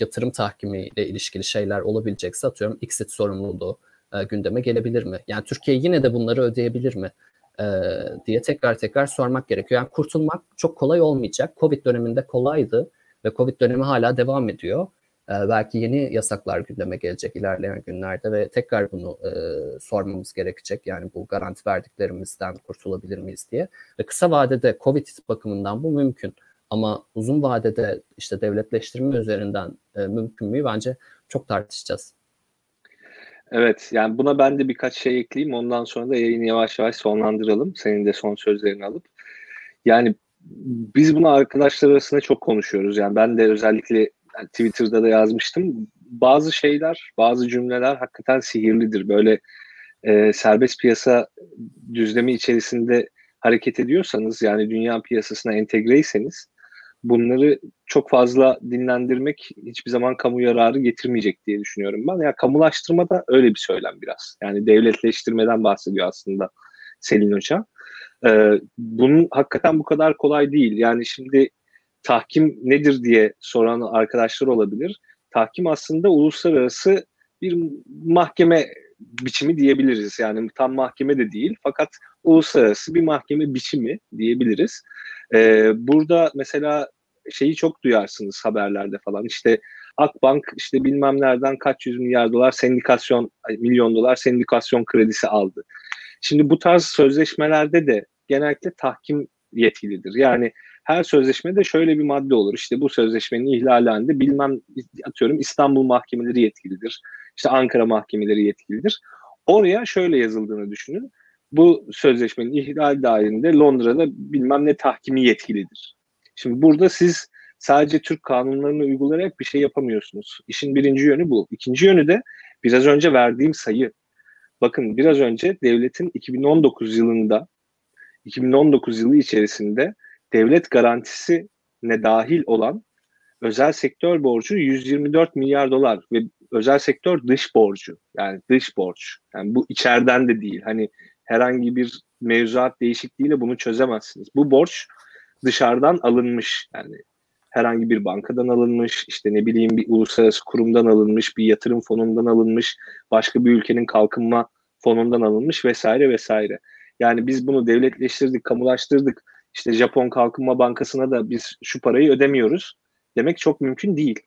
yatırım tahkimiyle ilişkili şeyler olabilecekse atıyorum exit sorumluluğu e, gündeme gelebilir mi? Yani Türkiye yine de bunları ödeyebilir mi? E, diye tekrar tekrar sormak gerekiyor. Yani kurtulmak çok kolay olmayacak. Covid döneminde kolaydı ve Covid dönemi hala devam ediyor. E, belki yeni yasaklar gündeme gelecek ilerleyen günlerde ve tekrar bunu e, sormamız gerekecek. Yani bu garanti verdiklerimizden kurtulabilir miyiz diye. Ve kısa vadede Covid bakımından bu mümkün. Ama uzun vadede işte devletleştirme üzerinden e, mümkün mü bence çok tartışacağız. Evet yani buna ben de birkaç şey ekleyeyim ondan sonra da yayını yavaş yavaş sonlandıralım. Senin de son sözlerini alıp. Yani biz bunu arkadaşlar arasında çok konuşuyoruz. Yani ben de özellikle yani Twitter'da da yazmıştım. Bazı şeyler, bazı cümleler hakikaten sihirlidir. Böyle e, serbest piyasa düzlemi içerisinde hareket ediyorsanız yani dünya piyasasına entegreyseniz bunları çok fazla dinlendirmek hiçbir zaman kamu yararı getirmeyecek diye düşünüyorum ben. Ya yani kamulaştırma da öyle bir söylem biraz. Yani devletleştirmeden bahsediyor aslında Selin Hoca. Ee, bunun hakikaten bu kadar kolay değil. Yani şimdi tahkim nedir diye soran arkadaşlar olabilir. Tahkim aslında uluslararası bir mahkeme biçimi diyebiliriz. Yani tam mahkeme de değil fakat uluslararası bir mahkeme biçimi diyebiliriz. Ee, burada mesela şeyi çok duyarsınız haberlerde falan. İşte Akbank işte bilmem nereden kaç yüz milyar dolar sendikasyon, milyon dolar sendikasyon kredisi aldı. Şimdi bu tarz sözleşmelerde de genellikle tahkim yetkilidir. Yani her sözleşmede şöyle bir madde olur. İşte bu sözleşmenin ihlali halinde bilmem atıyorum İstanbul mahkemeleri yetkilidir. İşte Ankara mahkemeleri yetkilidir. Oraya şöyle yazıldığını düşünün. Bu sözleşmenin ihlal dahilinde Londra'da bilmem ne tahkimi yetkilidir. Şimdi burada siz sadece Türk kanunlarını uygulayarak bir şey yapamıyorsunuz. İşin birinci yönü bu. İkinci yönü de biraz önce verdiğim sayı. Bakın biraz önce devletin 2019 yılında 2019 yılı içerisinde devlet garantisi ne dahil olan özel sektör borcu 124 milyar dolar ve özel sektör dış borcu yani dış borç. Yani bu içeriden de değil. Hani herhangi bir mevzuat değişikliğiyle bunu çözemezsiniz. Bu borç dışarıdan alınmış. Yani herhangi bir bankadan alınmış, işte ne bileyim bir uluslararası kurumdan alınmış, bir yatırım fonundan alınmış, başka bir ülkenin kalkınma fonundan alınmış vesaire vesaire. Yani biz bunu devletleştirdik, kamulaştırdık. İşte Japon Kalkınma Bankası'na da biz şu parayı ödemiyoruz demek çok mümkün değil.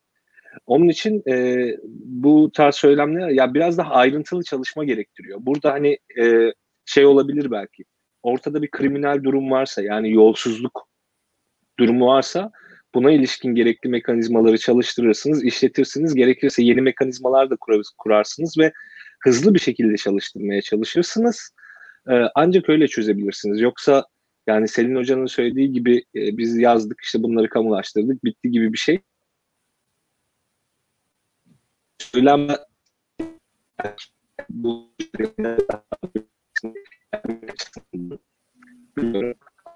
Onun için e, bu tarz söylemler ya biraz daha ayrıntılı çalışma gerektiriyor. Burada hani e, şey olabilir belki. Ortada bir kriminal durum varsa yani yolsuzluk durumu varsa buna ilişkin gerekli mekanizmaları çalıştırırsınız, işletirsiniz. Gerekirse yeni mekanizmalar da kurarsınız ve hızlı bir şekilde çalıştırmaya çalışırsınız. Ee, ancak öyle çözebilirsiniz. Yoksa yani Selin Hoca'nın söylediği gibi e, biz yazdık işte bunları kamulaştırdık bitti gibi bir şey. Söylenme bu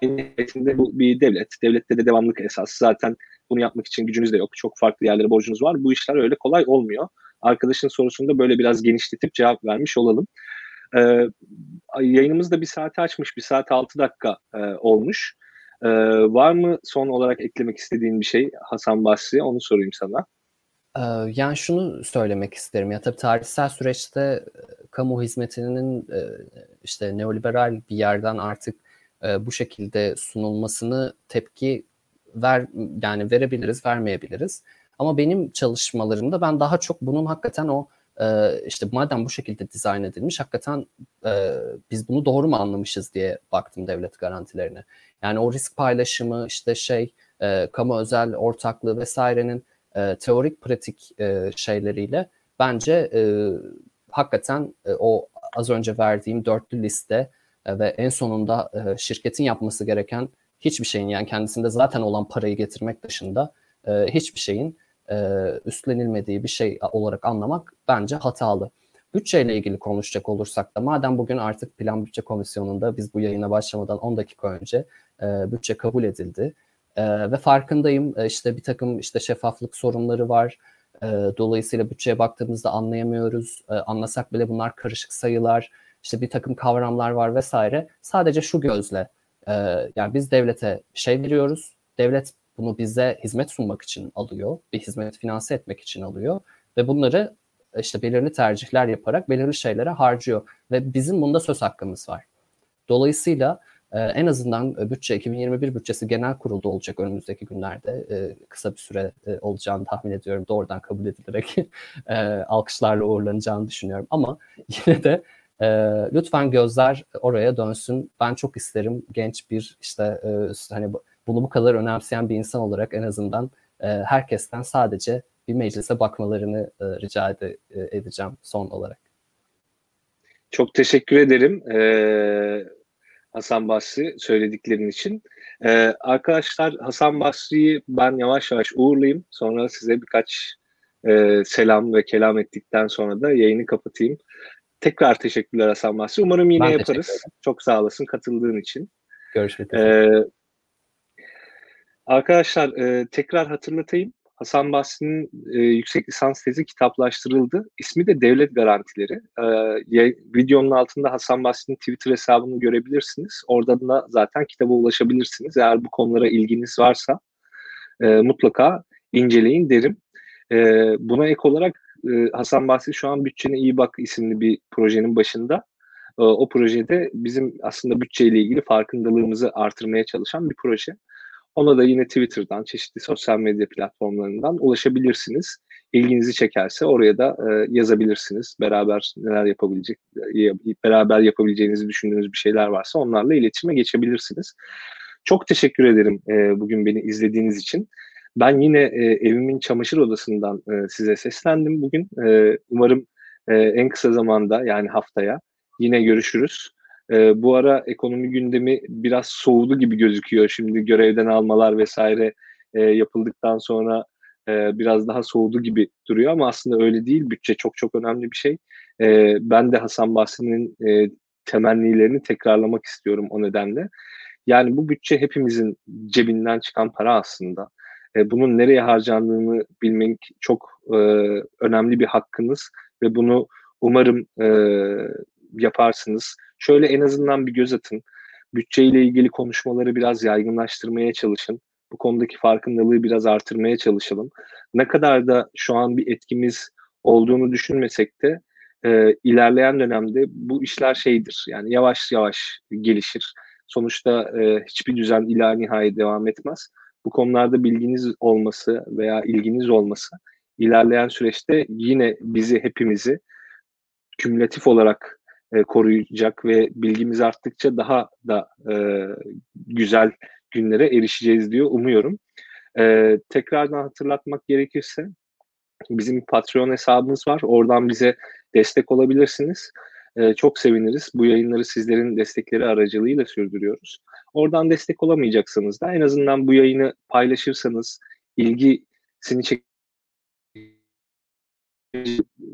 nihayetinde bu bir devlet. Devlette de devamlık esas. Zaten bunu yapmak için gücünüz de yok. Çok farklı yerlere borcunuz var. Bu işler öyle kolay olmuyor. Arkadaşın sorusunda böyle biraz genişletip cevap vermiş olalım. Ee, yayınımız da bir saate açmış. Bir saat altı dakika e, olmuş. Ee, var mı son olarak eklemek istediğin bir şey Hasan Basri? Onu sorayım sana. Ee, yani şunu söylemek isterim. Ya tabii tarihsel süreçte e, kamu hizmetinin e, işte neoliberal bir yerden artık e, bu şekilde sunulmasını tepki ver yani verebiliriz, vermeyebiliriz. Ama benim çalışmalarımda ben daha çok bunun hakikaten o e, işte madem bu şekilde dizayn edilmiş hakikaten e, biz bunu doğru mu anlamışız diye baktım devlet garantilerine. Yani o risk paylaşımı işte şey e, kamu özel ortaklığı vesairenin e, teorik pratik e, şeyleriyle bence e, hakikaten e, o az önce verdiğim dörtlü liste e, ve en sonunda e, şirketin yapması gereken hiçbir şeyin yani kendisinde zaten olan parayı getirmek dışında e, hiçbir şeyin üstlenilmediği bir şey olarak anlamak bence hatalı. Bütçeyle ilgili konuşacak olursak da madem bugün artık Plan Bütçe Komisyonu'nda biz bu yayına başlamadan 10 dakika önce bütçe kabul edildi. ve farkındayım işte bir takım işte şeffaflık sorunları var. dolayısıyla bütçeye baktığımızda anlayamıyoruz. anlasak bile bunlar karışık sayılar işte bir takım kavramlar var vesaire. Sadece şu gözle e, yani biz devlete şey veriyoruz. Devlet bunu bize hizmet sunmak için alıyor. Bir hizmet finanse etmek için alıyor. Ve bunları işte belirli tercihler yaparak belirli şeylere harcıyor. Ve bizim bunda söz hakkımız var. Dolayısıyla e, en azından bütçe 2021 bütçesi genel kurulda olacak önümüzdeki günlerde. E, kısa bir süre e, olacağını tahmin ediyorum. Doğrudan kabul edilerek e, alkışlarla uğurlanacağını düşünüyorum. Ama yine de e, lütfen gözler oraya dönsün. Ben çok isterim genç bir işte e, hani bunu bu kadar önemseyen bir insan olarak en azından e, herkesten sadece bir meclise bakmalarını e, rica ed- e, edeceğim son olarak. Çok teşekkür ederim ee, Hasan Basri söylediklerin için. Ee, arkadaşlar Hasan Basri'yi ben yavaş yavaş uğurlayayım. Sonra size birkaç e, selam ve kelam ettikten sonra da yayını kapatayım. Tekrar teşekkürler Hasan Basri. Umarım yine ben yaparız. Çok sağ olasın katıldığın için. Görüşmek üzere. Ee, arkadaşlar e, tekrar hatırlatayım. Hasan Basri'nin e, yüksek lisans tezi kitaplaştırıldı. İsmi de Devlet Garantileri. E, videonun altında Hasan Basri'nin Twitter hesabını görebilirsiniz. Oradan da zaten kitaba ulaşabilirsiniz. Eğer bu konulara ilginiz varsa e, mutlaka inceleyin derim. E, buna ek olarak e, Hasan Basri şu an Bütçene İyi Bak isimli bir projenin başında. E, o projede bizim aslında bütçeyle ilgili farkındalığımızı artırmaya çalışan bir proje. Ona da yine Twitter'dan, çeşitli sosyal medya platformlarından ulaşabilirsiniz. İlginizi çekerse oraya da e, yazabilirsiniz. Beraber neler yapabilecek, e, beraber yapabileceğinizi düşündüğünüz bir şeyler varsa onlarla iletişime geçebilirsiniz. Çok teşekkür ederim e, bugün beni izlediğiniz için. Ben yine e, evimin çamaşır odasından e, size seslendim bugün. E, umarım e, en kısa zamanda yani haftaya yine görüşürüz. E, bu ara ekonomi gündemi biraz soğudu gibi gözüküyor. Şimdi görevden almalar vesaire e, yapıldıktan sonra e, biraz daha soğudu gibi duruyor ama aslında öyle değil. Bütçe çok çok önemli bir şey. E, ben de Hasan Bahsi'nin e, temennilerini tekrarlamak istiyorum o nedenle. Yani bu bütçe hepimizin cebinden çıkan para aslında. E, bunun nereye harcandığını bilmek çok e, önemli bir hakkınız ve bunu umarım e, yaparsınız. Şöyle en azından bir göz atın. Bütçeyle ilgili konuşmaları biraz yaygınlaştırmaya çalışın. Bu konudaki farkındalığı biraz artırmaya çalışalım. Ne kadar da şu an bir etkimiz olduğunu düşünmesek de e, ilerleyen dönemde bu işler şeydir. Yani yavaş yavaş gelişir. Sonuçta e, hiçbir düzen ila nihayet devam etmez. Bu konularda bilginiz olması veya ilginiz olması ilerleyen süreçte yine bizi hepimizi kümülatif olarak e, koruyacak ve bilgimiz arttıkça daha da e, güzel günlere erişeceğiz diyor umuyorum. E, tekrardan hatırlatmak gerekirse bizim Patreon hesabımız var. Oradan bize destek olabilirsiniz. E, çok seviniriz. Bu yayınları sizlerin destekleri aracılığıyla sürdürüyoruz. Oradan destek olamayacaksanız da en azından bu yayını paylaşırsanız ilgisini çek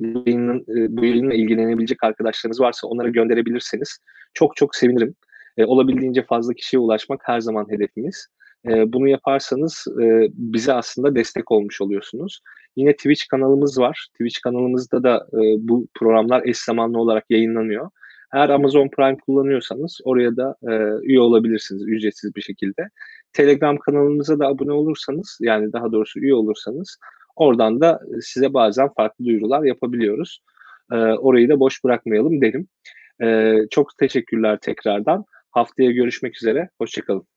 yayının, e, bu yayınla ilgilenebilecek arkadaşlarınız varsa onlara gönderebilirseniz çok çok sevinirim. E, olabildiğince fazla kişiye ulaşmak her zaman hedefimiz. E, bunu yaparsanız e, bize aslında destek olmuş oluyorsunuz. Yine Twitch kanalımız var. Twitch kanalımızda da e, bu programlar eş zamanlı olarak yayınlanıyor. Eğer Amazon Prime kullanıyorsanız oraya da e, üye olabilirsiniz ücretsiz bir şekilde. Telegram kanalımıza da abone olursanız yani daha doğrusu üye olursanız oradan da size bazen farklı duyurular yapabiliyoruz. E, orayı da boş bırakmayalım derim. E, çok teşekkürler tekrardan. Haftaya görüşmek üzere. Hoşçakalın.